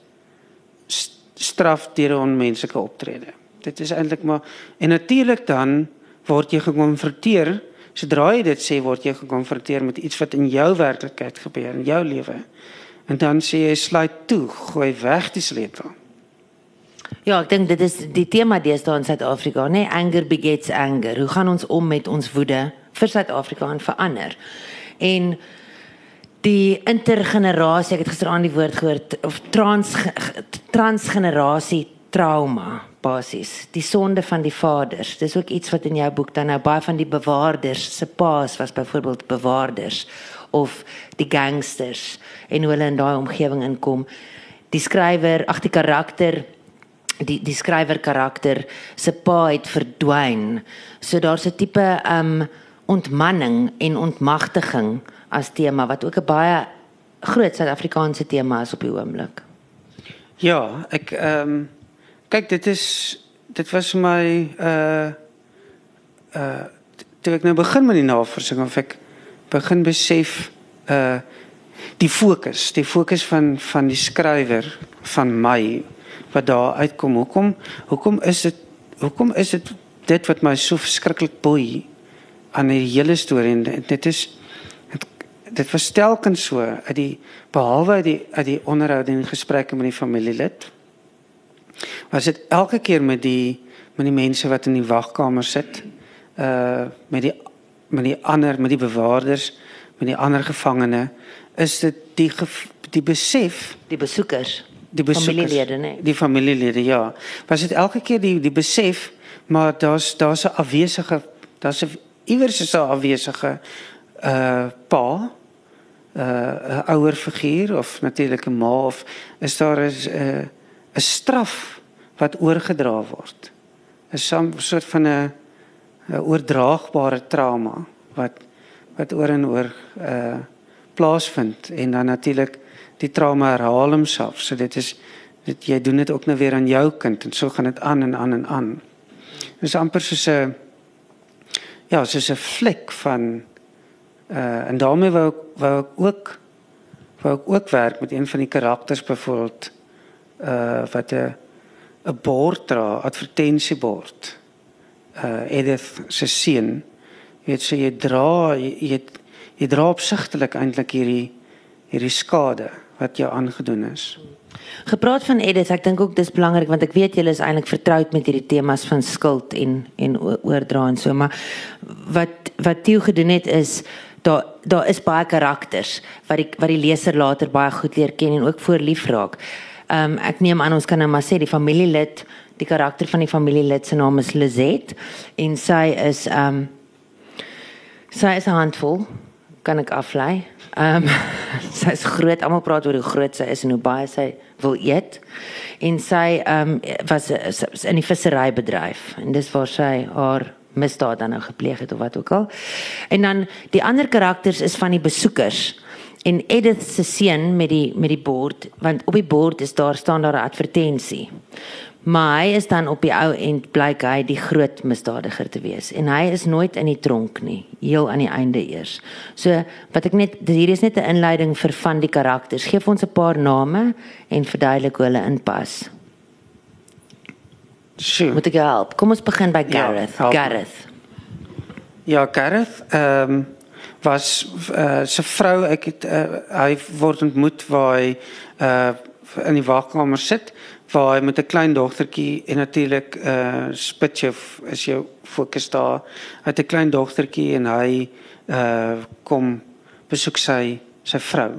straf deur 'n onmenslike optrede. Dit is eintlik maar en natuurlik dan word jy gekonfronteer sodra jy dit sê word jy gekonfronteer met iets wat in jou werklikheid gebeur in jou lewe. En dan sê jy sluit toe, gooi weg die sleutel. Ja, ek dink dit is die tema deesdae in Suid-Afrika, nê, nee? anger begets anger. Hoe gaan ons om met ons woede vir Suid-Afrika en vir ander? En die intergenerasie, ek het gisteraan die woord gehoor of trans transgenerasie trauma basies die sonde van die vaders dis ook iets wat in jou boek dan nou baie van die bewaarders se paas was byvoorbeeld bewaarders of die gangsters en hoe hulle in daai omgewing inkom. Die skrywer ag die karakter die die skrywer karakter se pa het verdwyn. So daar's 'n tipe um ontmanning en ontmagtiging as tema wat ook 'n baie groot Suid-Afrikaanse tema is op die oomblik. Ja ek ehm um kyk dit is dit was vir my uh uh toe ek nou begin met die navorsing of ek begin besef uh die fokus, die fokus van van die skrywer van my wat daar uitkom. Hoekom hoekom is dit hoekom is dit dit wat my so verskriklik boei aan die hele storie en dit is dit, dit was telkens so uit die behalwe uit die uit die onderhoude en gesprekke met die familielid was dit elke keer met die met die mense wat in die wagkamer sit uh met die met die ander met die bewaarders met die ander gevangene is dit die die besef die besoekers die besoekers, familielede nee die familielede ja was dit elke keer die die besef maar daar's daar's 'n afwesige daar's 'n iewers is 'n afwesige uh pa uh 'n ouer figuur of natuurlik 'n ma of is daar 'n 'n straf wat oorgedra word. 'n soort van 'n 'n oordraagbare trauma wat wat oor en oor uh plaasvind en dan natuurlik die trauma herhaal homself. So dit is dit jy doen dit ook nou weer aan jou kind en so gaan dit aan en aan en aan. Dit is amper soos 'n ja, soos 'n vlek van uh en daarmee wou wou ek ook wou ek ook werk met een van die karakters byvoorbeeld uh wat 'n 'n bord dra, advertensiebord. Uh Edith se seun. Jy weet so jy dra jy, jy, jy dra opsigtelik eintlik hierdie hierdie skade wat jou aangedoen is. Gepraat van Edith, ek dink ook dis belangrik want ek weet julle is eintlik vertroud met hierdie temas van skuld en en oordra en so, maar wat wat Theo gedoen het is daar daar is baie karakters wat die wat die leser later baie goed leer ken en ook voor lief raak. Ehm um, ek neem aan ons kan nou maar sê die familielid, die karakter van die familielid se naam is Lizet en sy is ehm um, sy is 'n handvol kan ek aflei. Ehm um, (laughs) sy is groot, almal praat oor hoe groot sy is en hoe baie sy wil eet. En sy ehm um, was in die visserybedryf en dis waar sy haar misdaad dan nou gepleeg het of wat ook al. En dan die ander karakters is van die besoekers. En Edith se seun met die met die bord, want op die bord is daar staan daar 'n advertensie. Maar hy is dan op die ou end blyk hy die groot misdadiger te wees en hy is nooit in die tronk nie, heel aan die einde eers. So wat ek net hier is net 'n inleiding vir van die karakters. Geef ons 'n paar name en verduidelik hoe hulle inpas. Sjoe. Moet ek help? Kom ons begin by Gareth. Ja, help me. Gareth. Ja, Gareth ehm was uh, sy vrou ek het uh, hy word ontmoet waar hy uh, in die wagkamer sit waar hy met 'n klein dogtertjie en natuurlik uh, spitjie is jou fokus daar. Hy het 'n klein dogtertjie en hy uh, kom besoek sy sy vrou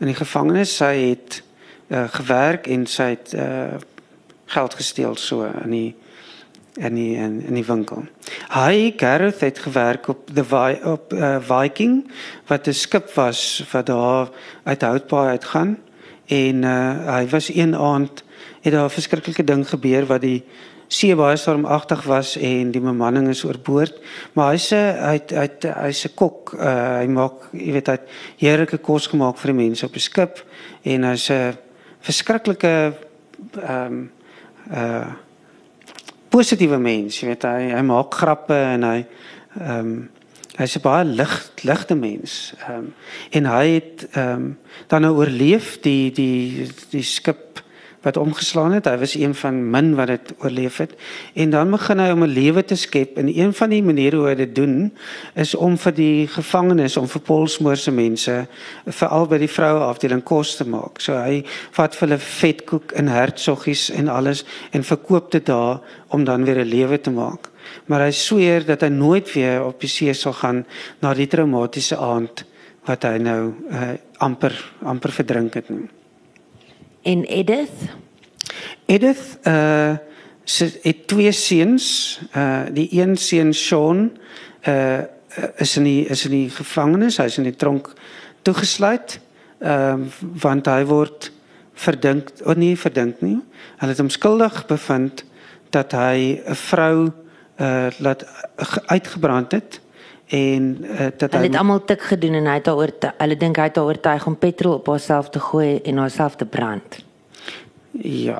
in die gevangenis. Sy het uh, gewerk en sy het uh, geld gesteel so in die in die in, in die winkel. Hy Gareth het gewerk op the op uh, Viking wat 'n skip was wat daar uit Houtbaai uitgaan en uh, hy was een aand het daar 'n verskriklike ding gebeur wat die see baie stormagtig was en die bemanning is oorboord. Maar hy's hy hy hy's 'n kok. Uh, hy maak jy weet hy heerlike kos gemaak vir die mense op die skip en hy's 'n verskriklike ehm um, uh positiewe mens, jy weet hy hy maak grappe en hy ehm um, hy's 'n baie lig ligte mens. Ehm um, en hy het ehm um, dan nou oorleef die die die skip wat omgeslaan het. Hy was een van min wat dit oorleef het. En dan begin hy om 'n lewe te skep en een van die maniere hoe hy dit doen is om vir die gevangenes, om vir polsmoorse mense, veral by die vroue afdeling kos te maak. So hy vat vir hulle vetkoek en hertsoggies en alles en verkoop dit daar om dan weer 'n lewe te maak. Maar hy sweer dat hy nooit weer op die see sal gaan na die traumatiese aand wat hy nou uh, amper amper verdrink het nie. En Edith? Edith uh sy het twee seuns. Uh die een seun Sean uh is in die is in die gevangenis. Hy's in die tronk toegesluit. Ehm uh, want hy word verdink, of nie verdink nie. Hulle het hom skuldig bevind dat hy 'n vrou uh laat uitgebrand het en uh, dat hy het almal tik gedoen en hy het daaroor hulle dink hy het haar oortuig om petrol op haarself te gooi en haarself te brand. Ja.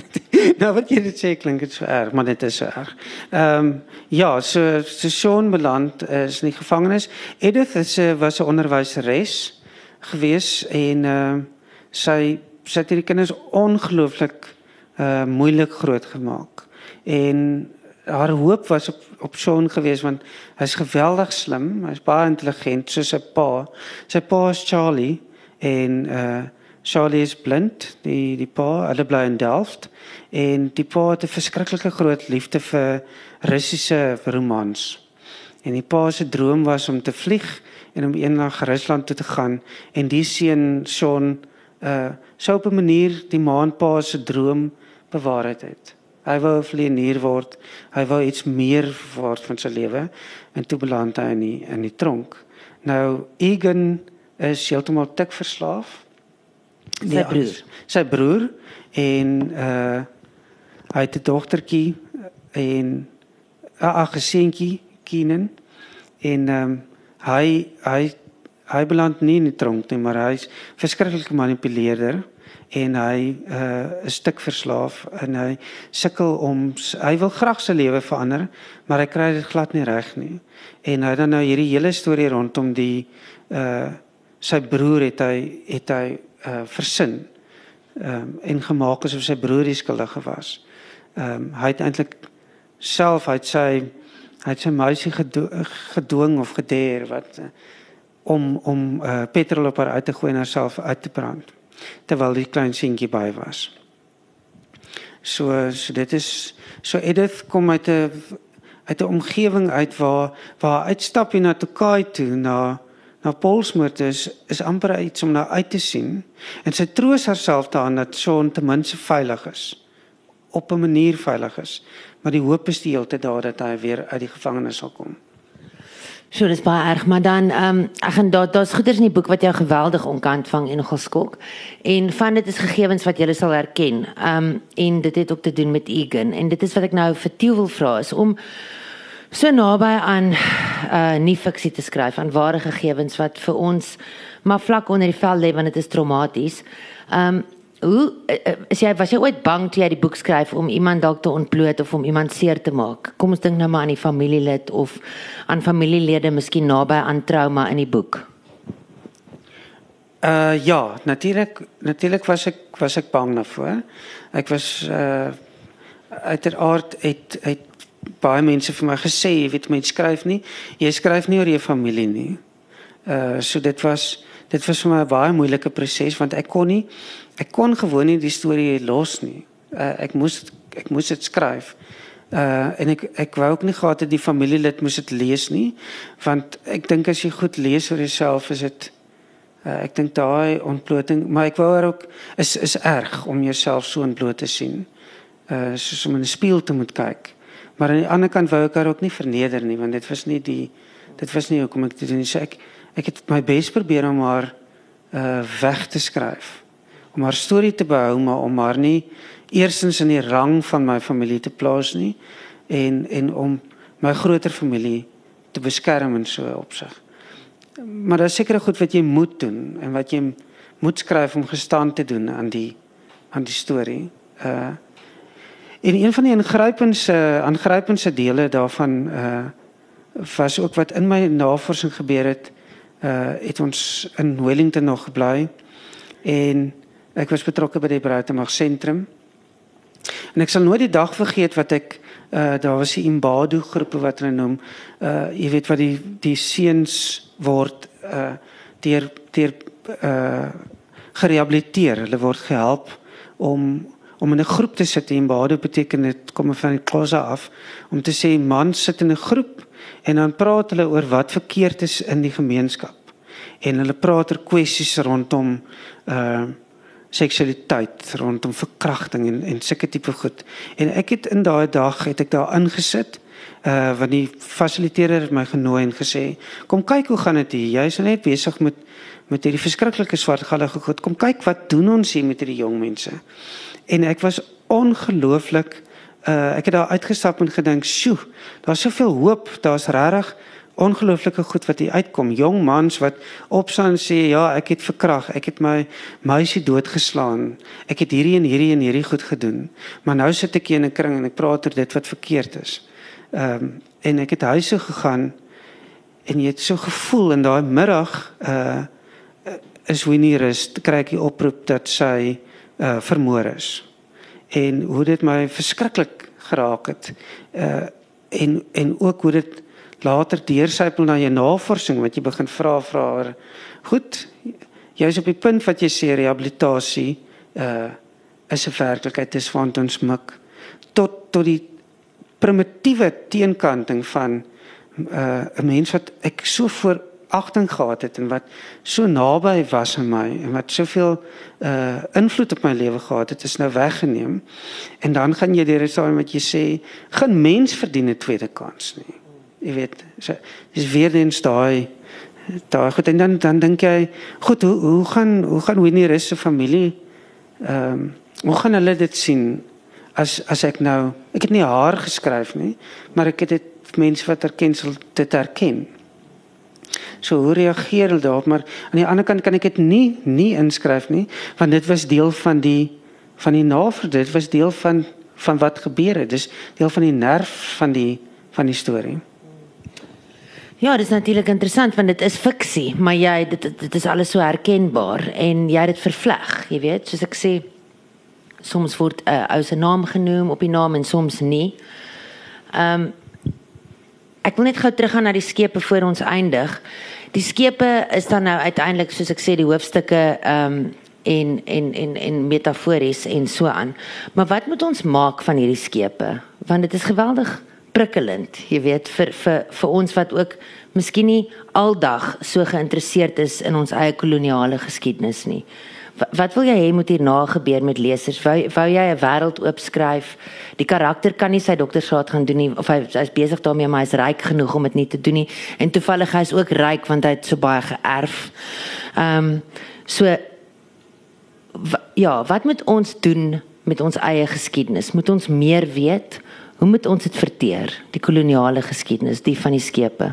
(laughs) nou wat jy dit sê klink dit so erg, maar dit is so erg. Ehm um, ja, so so Sean beland is in die gevangenis. Edith is, was 'n onderwyseres gewees en ehm uh, sy sy het hierdie kinders ongelooflik uh moeilik groot gemaak. En haar hoop was op op Sean gewees want hy's geweldig slim, hy's baie intelligent soos sy pa. Sy pa is Charlie en uh Charlie is blind, die die pa, hulle bly in Delft en die pa het 'n verskriklike groot liefde vir Russiese romans. En die pa se droom was om te vlieg en om eendag Rusland toe te gaan en die seun Sean uh sou op 'n manier die maanpa se droom bewaar het. Hy wou 'n vlieënier word. Hy wou iets meer word van sy lewe en toe beland hy in die, in die tronk. Nou Egan is heeltemal tik verslaaf. Sy nee, broer, sy broer en uh hy het 'n dogtertjie en 'n ag seentjie Keenan en ehm um, hy hy hy beland nie in die tronk nie, maar hy's verskriklik gemanipuleerder en hy uh, is stuk verslaaf en hy sukkel om hy wil graag sy lewe verander, maar hy kry dit glad nie reg nie. En hy dan nou hierdie hele storie rondom die uh sy broer het hy het hy uh versin. Ehm um, en gemaak asof sy broer die skuldige was. Ehm um, hy het eintlik self hy het sy hy het sy meisie gedwing of gedeer wat om om uh, petrol op haar uit te gooi en haarself uit te brand terwyl die klein seentjie by was. So so dit is so Edith kom uit 'n uit 'n omgewing uit waar waar uitstap jy na Tokai toe na na Polsmoort is is amper iets om na uit te sien en sy troos haarself daaraan dat Sean ten minste veilig is op 'n manier veilig is maar die hoop is die hele tyd daar dat hy weer uit die gevangenis sal kom. So dis baie erg, maar dan ehm um, ek gaan daar daar's goeders in die boek wat jou geweldig onkant vang en nogal skok. En van dit is gegevens wat jy sal herken. Ehm um, en dit het ook te doen met Egan en dit is wat ek nou vir Tieu wil vra is om so naby aan uh nie fiksie te skryf aan ware gegevens wat vir ons maar vlak onder die vel lê want dit is traumaties. Ehm um, Hoe eh, eh, is jy was jy ooit bang toe jy die boek skryf om iemand dalk te ontbloot of om iemand seer te maak? Kom ons dink nou maar aan die familielid of aan familielede miskien naby aan trauma in die boek. Uh ja, natuurlik natuurlik was ek was ek bang daarvoor. Ek was uh uiteraard het het baie mense vir my gesê, jy weet mense skryf nie, jy skryf nie oor jou familie nie. Uh so dit was dit was vir my 'n baie moeilike proses want ek kon nie ek kon gewoon nie die storie los nie. Uh, ek moes ek moes dit skryf. Uh en ek ek wou ook nie gehad het die familielid moes dit lees nie want ek dink as jy goed lees oor jouself is dit uh, ek dink daai ontbloting maar ek wou ook is is erg om jouself so ontbloot te sien. Uh soos om in 'n spieël te moet kyk. Maar aan die ander kant wou ek haar ook nie verneder nie want dit was nie die dit was nie hoekom ek dit doen nie. So ek ek het my bes probeer om haar uh weg te skryf om haar storie te behou maar om haar nie eersins in die rang van my familie te plaas nie en en om my groter familie te beskerm en so opsig. Maar daar is seker goed wat jy moet doen en wat jy moet skryf om gestand te doen aan die aan die storie. Uh en een van die ingrypendste aangrypendste dele daarvan uh was ook wat in my navorsing gebeur het uh het ons in Wellington nog gebly en Ek was betrokke by die Bruitenberg sentrum. En ek sal nooit die dag vergeet wat ek uh daar was die Imbado groepe wat hulle noem. Uh jy weet wat die die seuns word uh deur deur uh gerehabiliteer. Hulle word gehelp om om in 'n groep te sit. Imbado beteken dit kom van die klosa af om te sê man sit in 'n groep en dan praat hulle oor wat verkeerd is in die gemeenskap. En hulle praat oor kwessies rondom uh seksualiteit rondom verkrachting en en sulke tipe goed. En ek het in daai dag het ek daar ingesit. Uh want die fasiliteerder het my genooi en gesê, "Kom kyk hoe gaan dit hier. Jy's net besig met met hierdie verskriklike swartgallige goed. Kom kyk wat doen ons hier met hierdie jong mense." En ek was ongelooflik uh ek het daar uitgestap en gedink, "Sjoe, daar's soveel hoop. Daar's regtig ongelooflike goed wat hier uitkom. Jong mans wat opstaan sê ja, ek het verkrag, ek het my meisie doodgeslaan. Ek het hierdie en hierdie en hierdie goed gedoen. Maar nou sit ek hier in 'n kring en ek praat oor dit wat verkeerd is. Ehm um, en ek het huis toe gegaan en jy het so gevoel in daai middag uh is Winnie rus kry ek die oproep dat sy uh vermoor is. En hoe dit my verskriklik geraak het. Uh en en ook hoe dit later deursypel na jou navorsing wat jy begin vra vra oor goed jy's op die punt wat jy sê rehabilitasie uh is 'n werklikheid dis van ons mik. Tot tot die primitiewe teenkanting van uh 'n mens wat ek so voor agting gehad het en wat so naby was aan my en wat soveel uh invloed op my lewe gehad het is nou weggeneem. En dan gaan jy deur saam met jy sê geen mens verdien 'n tweede kans nie jy weet so dis weer eens daai daai goed en dan dan dink jy goed hoe hoe gaan hoe gaan Winnie Rus se familie ehm um, hoe gaan hulle dit sien as as ek nou ek het nie haar geskryf nie maar ek het dit mense wat erken sal dit erken So hoe reageer hulle daarop? Maar aan die ander kant kan ek dit nie nie inskryf nie, want dit was deel van die van die navorsing. Dit was deel van van wat gebeur het. Dis deel van die nerf van die van die storie. Ja, dit is natuurlik interessant want dit is fiksie, maar jy dit dit is alles so herkenbaar en jy het dit vervleg, jy weet, soos ek sê soms word 'n uh, ou se naam genoem op die naam en soms nie. Ehm um, ek wil net gou teruggaan na die skepe voor ons eindig. Die skepe is dan nou uiteindelik soos ek sê die hoofstukke ehm um, en en en en metafories en so aan. Maar wat moet ons maak van hierdie skepe? Want dit is geweldig prikkelend, jy weet, vir vir vir ons wat ook miskien nie aldag so geïnteresseerd is in ons eie koloniale geskiedenis nie. Wat wil jy hê moet hierna gebeur met lesers? Wou wou jy 'n wêreld oopskryf? Die karakter kan nie sy doktorsgraad gaan doen nie of hy hy's besig daarmee maar hy's ryk genoeg om dit nie te doen nie. En toevallig hy's ook ryk want hy het so baie geërf. Ehm um, so ja, wat moet ons doen met ons eie geskiedenis? Moet ons meer weet? Hoe moet ons dit verteer? Die koloniale geskiedenis, die van die skepe.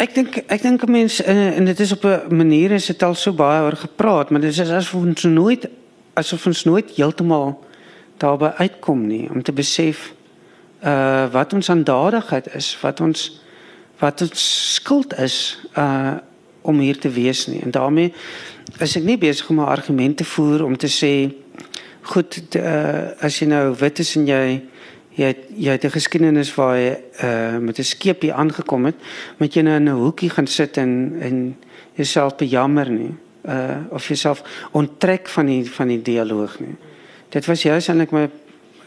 Ek dink ek dink mense eh, en dit is op 'n manier is dit al so baie oor gepraat, maar dit is asof ons nooit asof ons nooit heeltemal daarby uitkom nie om te besef uh wat ons aandadigheid is, wat ons wat ons skuld is uh om hier te wees nie. En daarmee is ek nie besig om 'n argument te voer om te sê goed uh as jy nou wit is en jy jy het, jy het 'n geskiedenis waar jy uh met 'n skeepie aangekom het, moet jy nou in 'n hoekie gaan sit en en jouself bejammer nie. Uh of jouself onttrek van die van die dialoog nie. Dit was juist eintlik my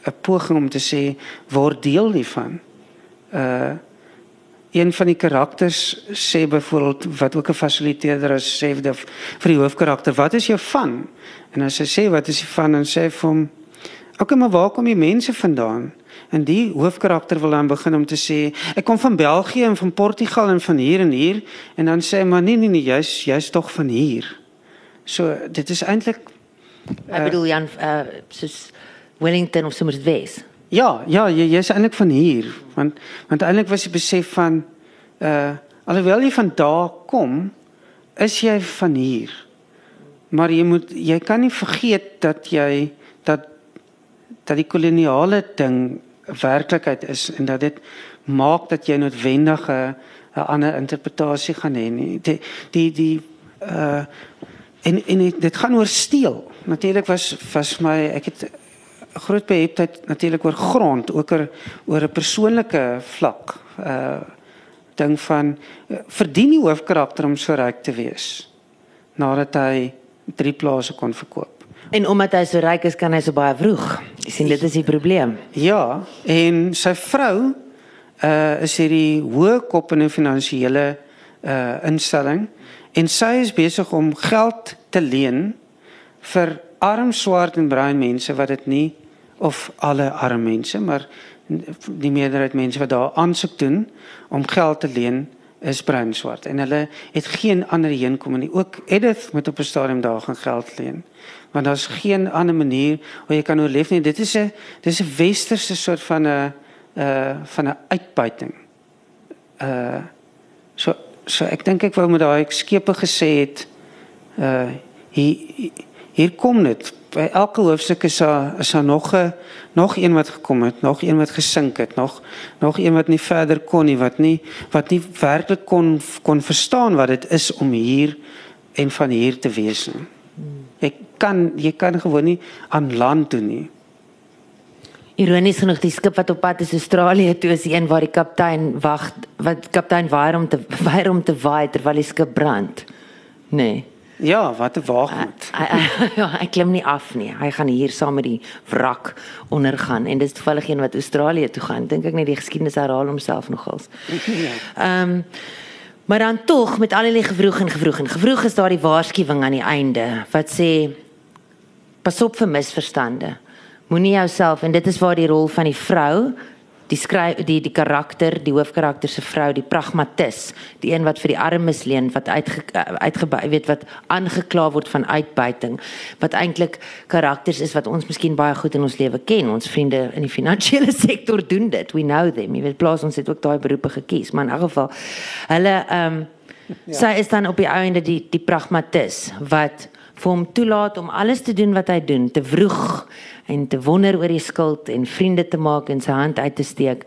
'n poging om te sê word deel hiervan. Uh een van die karakters sê byvoorbeeld wat ook 'n fasiliteerder as sê vir die hoofkarakter, wat is jou van? En as hy sê wat is die van en sê vir hom, "Oké, maar waar kom die mense vandaan?" En die hoofkarakter wil dan begin om te sê, "Ek kom van België en van Portugal en van hier en hier." En dan sê hy, "Maar nee nee nee, jy's jy's tog van hier." So dit is eintlik uh, ek bedoel Jan uh, soos Wellington of soms dit wees. Ja, ja, jy jy's eintlik van hier, want want eintlik was jy besef van uh alhoewel jy van daar kom, is jy van hier. Maar jy moet jy kan nie vergeet dat jy dat dat die koloniale ding werklikheid is en dat dit maak dat jy noodwendig 'n ander interpretasie gaan hê nie. Die die die uh en en dit gaan oor steel. Natuurlik was was my ek het groot beheptheid natuurlik oor grond, ook oor oor 'n persoonlike vlak. Uh ding van uh, verdien die hoofkarakter om so ryk te wees nadat hy drie plase kon verkoop. En omdat hy so ryk is, kan hy so baie vroeg. Jy sien dit is die probleem. Ja, en sy vrou uh is hierdie hoë kop in 'n finansiële uh instelling en sy is besig om geld te leen vir arm swart en bruin mense wat dit nie of alle arme mense, maar die meerderheid mense wat daar aansoek doen om geld te leen is bruin swart en hulle het geen ander heenkom nie. Ook Edith moet op 'n stadium daar gaan geld leen. Want daar's geen ander manier hoe jy kan oorleef nie. Dit is 'n dis 'n westerse soort van 'n uh van 'n uitbuiting. Uh so so ek dink ek wou met daai skepe gesê het uh hier hier kom dit by elke hoofstuk is daar is daar nog 'n nog een wat gekom het, nog een wat gesink het, nog nog een wat nie verder kon nie, wat nie wat nie werklik kon kon verstaan wat dit is om hier en van hier te wees nie. Jy kan jy kan gewoon nie aan land toe nie. Ironies genoeg die skip wat op pad is Australië toe is een waar die kaptein wag wat kaptein weier om te (laughs) weier om te waai terwyl die skip brand. Nee. Ja, wat 'n waagmoed. (laughs) Ja, hy klim nie af nie. Hy gaan hier saam met die wrak ondergaan en dis toevallig een wat Australië toe gaan. Dink ek net die geskiedenis herhaal homself nogals. (laughs) Ja. Ehm um, maar dan tog met al die gevroeg en gevroeg en gevroeg is daar die waarskuwing aan die einde wat sê pas op vir misverstande. Moenie jouself en dit is waar die rol van die vrou die skryf die die karakter, die hoofkarakter se vrou, die pragmatis, die een wat vir die armes leen, wat uitge uitge weet wat aangekla word van uitbuiting, wat eintlik karakters is wat ons miskien baie goed in ons lewe ken. Ons vriende in die finansiële (laughs) sektor doen dit. We know them. Jy weet plaas ons het ook daai beroepe gekies, maar in elk geval hulle ehm um, ja. sy is dan op die einde die die pragmatis wat vir hom toelaat om alles te doen wat hy doen, te vroeg en te wonder oor die skuld en vriende te maak en sy hand uit te steek.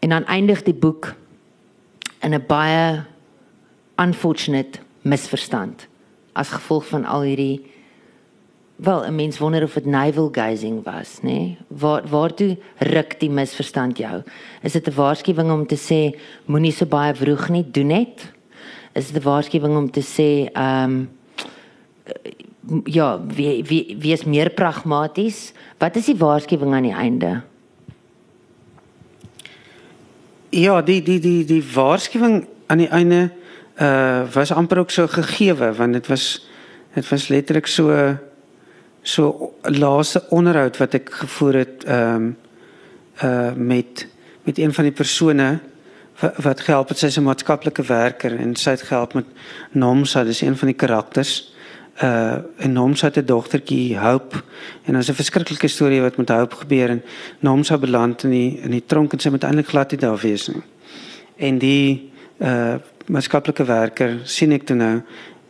En dan eindig die boek in 'n baie unfortunate misverstand as gevolg van al hierdie wel 'n mens wonder of dit navel gazing was, nê? Nee? Waar waartoe ruk die misverstand jou? Is dit 'n waarskuwing om te sê moenie so baie vroeg nie doen net? Is dit 'n waarskuwing om te sê ehm um, ja, wie wie wie is meer pragmaties? Wat is die waarskuwing aan die einde? Ja, die die die die waarskuwing aan die einde uh was amper ook so gegeewe want dit was dit was letterlik so so laaste onderhoud wat ek gevoer het ehm um, uh met met een van die persone wat, wat gehelp het sy's 'n maatskaplike werker en sy het gehelp met Nomsa, dis een van die karakters uh en Nomsa het 'n dogtertjie Hope en daar's 'n verskriklike storie wat met Hope gebeur en Nomsa beland in die in die tronk en sy moet eintlik glad nie daar wees nie. En die uh maatskaplike werker sien ek toe nou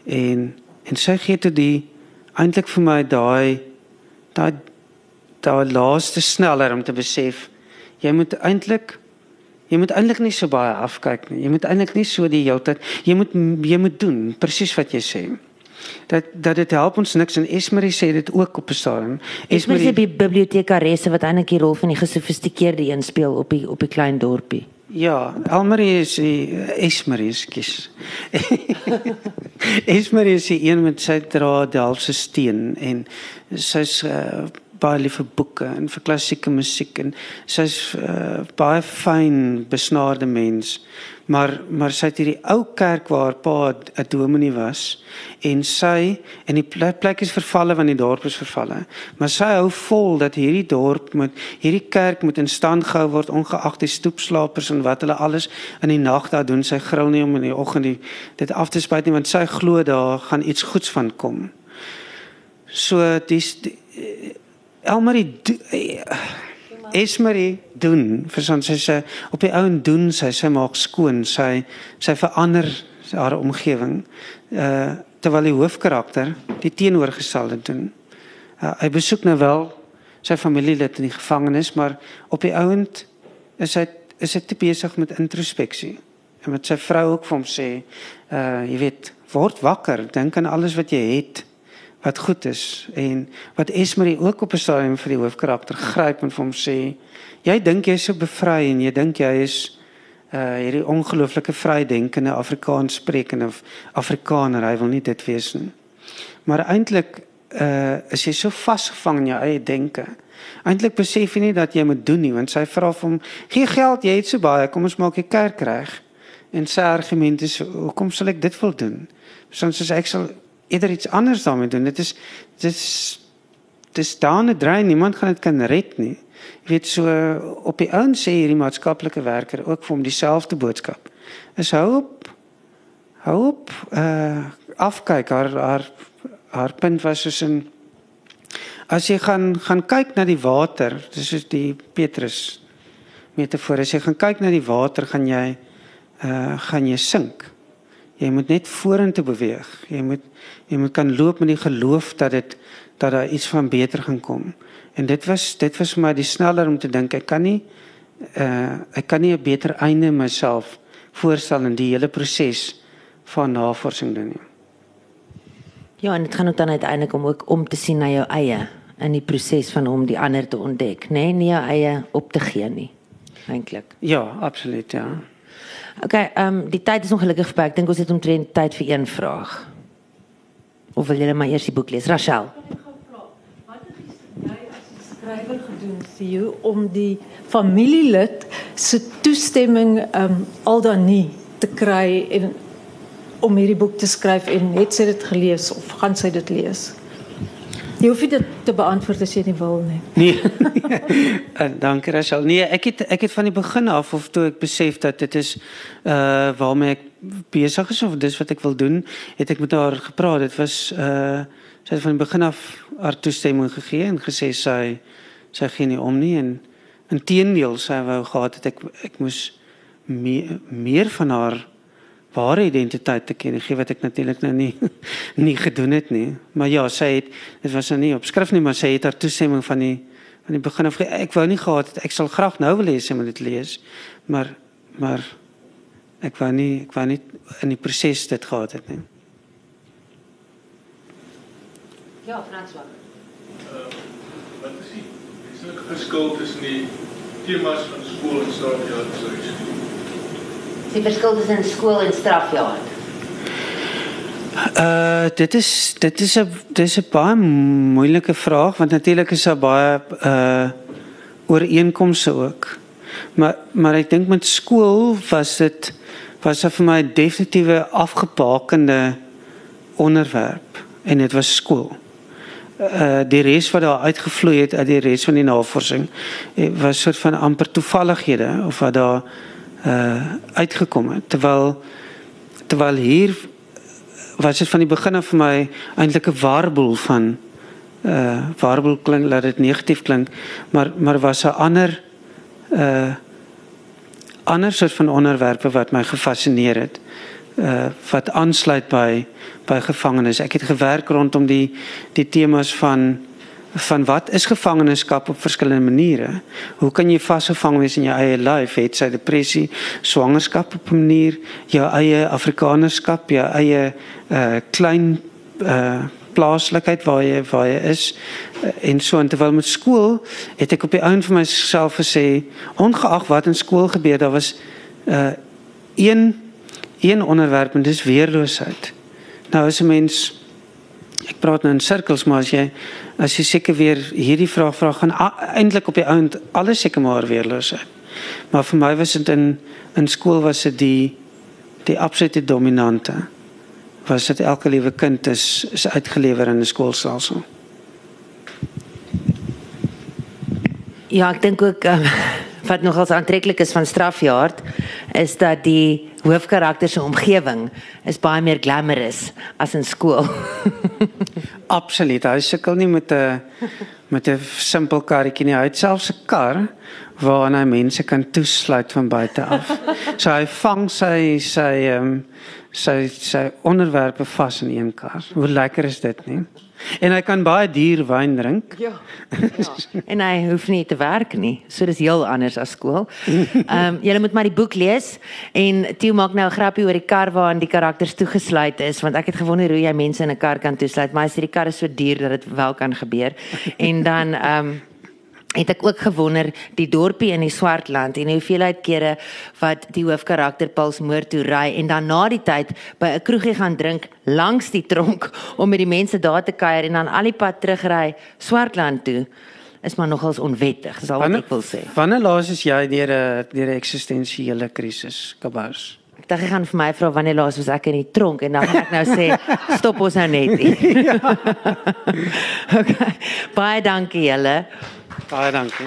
en en sy gee toe die eintlik vir my daai daai daai laaste sneller om te besef jy moet eintlik jy moet eintlik nie so baie afkyk nie. Jy moet eintlik nie so die hele tyd jy moet jy moet doen presies wat jy sê dat dat dit help ons niks en Esmerie sê dit ook op 'n stadium. Esmerie is die bibliotekaresse wat eintlik die rol van die gesofistikeerde een speel op die op die klein dorpie. Ja, Elmarie is die Esmerie skies. (laughs) Esmerie is die een met sy dra Delfse steen en sy's uh, baie lief vir boeke en vir klassieke musiek en sy's uh, baie fyn besnaarde mens maar maar sy het hierdie ou kerk waar pa 'n dominee was en sy en die plek is vervalle want die dorp is vervalle. Maar sy hou vol dat hierdie dorp moet hierdie kerk moet in stand gehou word ongeag die stoepslapers en wat hulle alles in die nag daar doen. Sy gril nie om in die oggend die dit af te spuit nie want sy glo daar gaan iets goeds van kom. So dis die, Elmarie Esmerie doen vir son sy sê op die ouen doen sy sy maak skoon sy sy verander haar omgewing uh terwyl die hoofkarakter die teenoorgestelde doen. Uh, hy besoek nou wel sy familielid in die gevangenis maar op die ouend is hy is hy te besig met introspeksie en met sy vrou ook vir hom sê uh jy weet word wakker dink aan alles wat jy het wat goed is en wat Esmerie ook op 'n stadium vir die hoofkarakter gryp en vir hom sê jy dink jy's so bevry en jy dink jy is uh hierdie ongelooflike vrydenkende Afrikaans sprekende Afrikaner. Hy wil nie dit wees nie. Maar eintlik uh is jy so vasgevang in jou eie denke. Eintlik besef jy nie dat jy moet doen nie want sy vra vir hom gee geld jy het so baie kom ons maak 'n kerk reg. En sy argument is hoekom sal ek dit wil doen? Soms as ek sal eerder iets anders daarmee doen. Dit is dit is dis daane drein niemand gaan dit kan red nie. Jy weet so op die ouen sê hierdie maatskaplike werker ook vir hom dieselfde boodskap. Is hou op hou op uh afkyk haar haar haar punt was soos in as jy gaan gaan kyk na die water, dis soos die Petrus metafoor. As jy gaan kyk na die water, gaan jy uh gaan jy sink. Jy moet net vorentoe beweeg. Jy moet jy moet kan loop met die geloof dat dit dat daar iets van beter gaan kom. En dit was dit was vir my die sneller om te dink ek kan nie uh ek kan nie 'n beter einde myself voorstel in die hele proses van navorsing doen nie. Ja, en dit gaan ook dan uiteindelik om ook om te sien na jou eie in die proses van om die ander te ontdek, nê, nee, nie jou eie op te gee nie. Eintlik. Ja, absoluut, ja. Okay, ehm um, die tyd is ongelukkig verby. Ek dink ons het omtrent tyd vir een vraag. Of wil julle maar eers die boek lees, Rachel? skrywer gedoen jou om die familielid se toestemming um al dan nie te kry en om hierdie boek te skryf en het sy dit gelees of gaan sy dit lees? Jy hoef dit te beantwoord as jy nie wil nie. (laughs) Nee. uh, (laughs) dankie Rachel. Nee, ek het ek het van die begin af of toe ek besef dat dit is uh waarmee ek besig is of dis wat ek wil doen, het ek met haar gepraat. Dit was uh sy het van die begin af haar toestemming gegee en gesê sy sy gee nie om nie en inteendeel sy wou gehad het ek ek moes meer, meer van haar ware identiteit te ken gee wat ek natuurlik nou nie (laughs) nie gedoen het nie. Maar ja, sy het dit was nou nie op skrif nie, maar sy het haar toestemming van die van die begin af ek wou nie gehad het ek sal graag nou wil lees en moet dit lees. Maar maar ek wou nie ek wou nie in die proses dit gehad het nie. Ja, François. Uh, wat is die verskil tussen die temas van skool en strafjaarstudies? Die verskil tussen skool en strafjaar. Uh dit is dit is 'n dis 'n baie moeilike vraag want natuurlik is daar baie uh ooreenkomste ook. Maar maar ek dink met skool was dit was dit vir my 'n definitiewe afgebakende onderwerp en dit was skool. Uh die res wat daar uitgevloei het uit die res van die navorsing eh, was soort van amper toevallighede of wat daar uh uitgekom het terwyl terwyl hier was dit van die begin af vir my eintlik 'n warboel van uh warboel klink laat dit negatief klink maar maar was 'n ander uh ander soort van onderwerpe wat my gefassineer het uh wat aansluit by by gevangenes. Ek het gewerk rondom die die temas van van wat is gevangenskap op verskillende maniere? Hoe kan jy vasgevang wees in jou eie lyf? Het sy depressie, swangerskap op 'n manier, jou eie afrikanerskap, jou eie uh klein uh plaaslikheid waar jy waar jy is uh, en so en terwyl met skool het ek op die ouen vir myself gesê ongeag wat in skool gebeur daar was uh een een onderwerp en dis weerloosheid. Nou as 'n mens ek praat nou in sirkels maar as jy as jy seker weer hierdie vraag vra gaan eintlik op die oond alles seker maar weerloosheid. Maar vir my was dit in in skool was dit die die absolute dominante. Was dit elke liewe kind is is uitgelewer in 'n skoolstelsel. Ja, ek dink ook um, (laughs) wat nogals aantreklik is van strafjaard is dat die hoofkarakter se omgewing is baie meer glamorous as in skool. (laughs) Absoluut. Hy sukkel nie met 'n met 'n simpel karretjie nie. Hy het selfs 'n kar waarna hy mense kan toesluit van buite af. (laughs) So hy vang sy sy ehm um, sy sy onderwerpe vas in een kar. Hoe lekker is dit nie? En hy kan baie duur wyn drink. Ja. (laughs) ja. En hy hoef nie te werk nie. So dis heel anders as skool. Ehm um, jy moet maar die boek lees en Theo maak nou 'n grappie oor die kar waarin die karakters toegesluit is want ek het gewonder hoe jy mense in 'n kar kan toesluit, maar as die kar is so duur dat dit wel kan gebeur. En dan ehm um, het ek ook gewonder die dorpie in die Swartland en hoeveelheid kere wat die hoofkarakter Pauls moord toe ry en dan na die tyd by 'n kroegie gaan drink langs die tronk (laughs) om met die mense daar te kuier en dan al die pad terugry Swartland toe is maar nogals onwettig dis al wat ek wil sê. Wanneer laas is jy deur 'n deur 'n eksistensiële krisis kabars? Ek dink jy gaan vir my vra wanneer laas was ek in die tronk en dan gaan ek nou sê (laughs) stop ons nou net. (laughs) okay. Baie dankie julle. Baie dankie.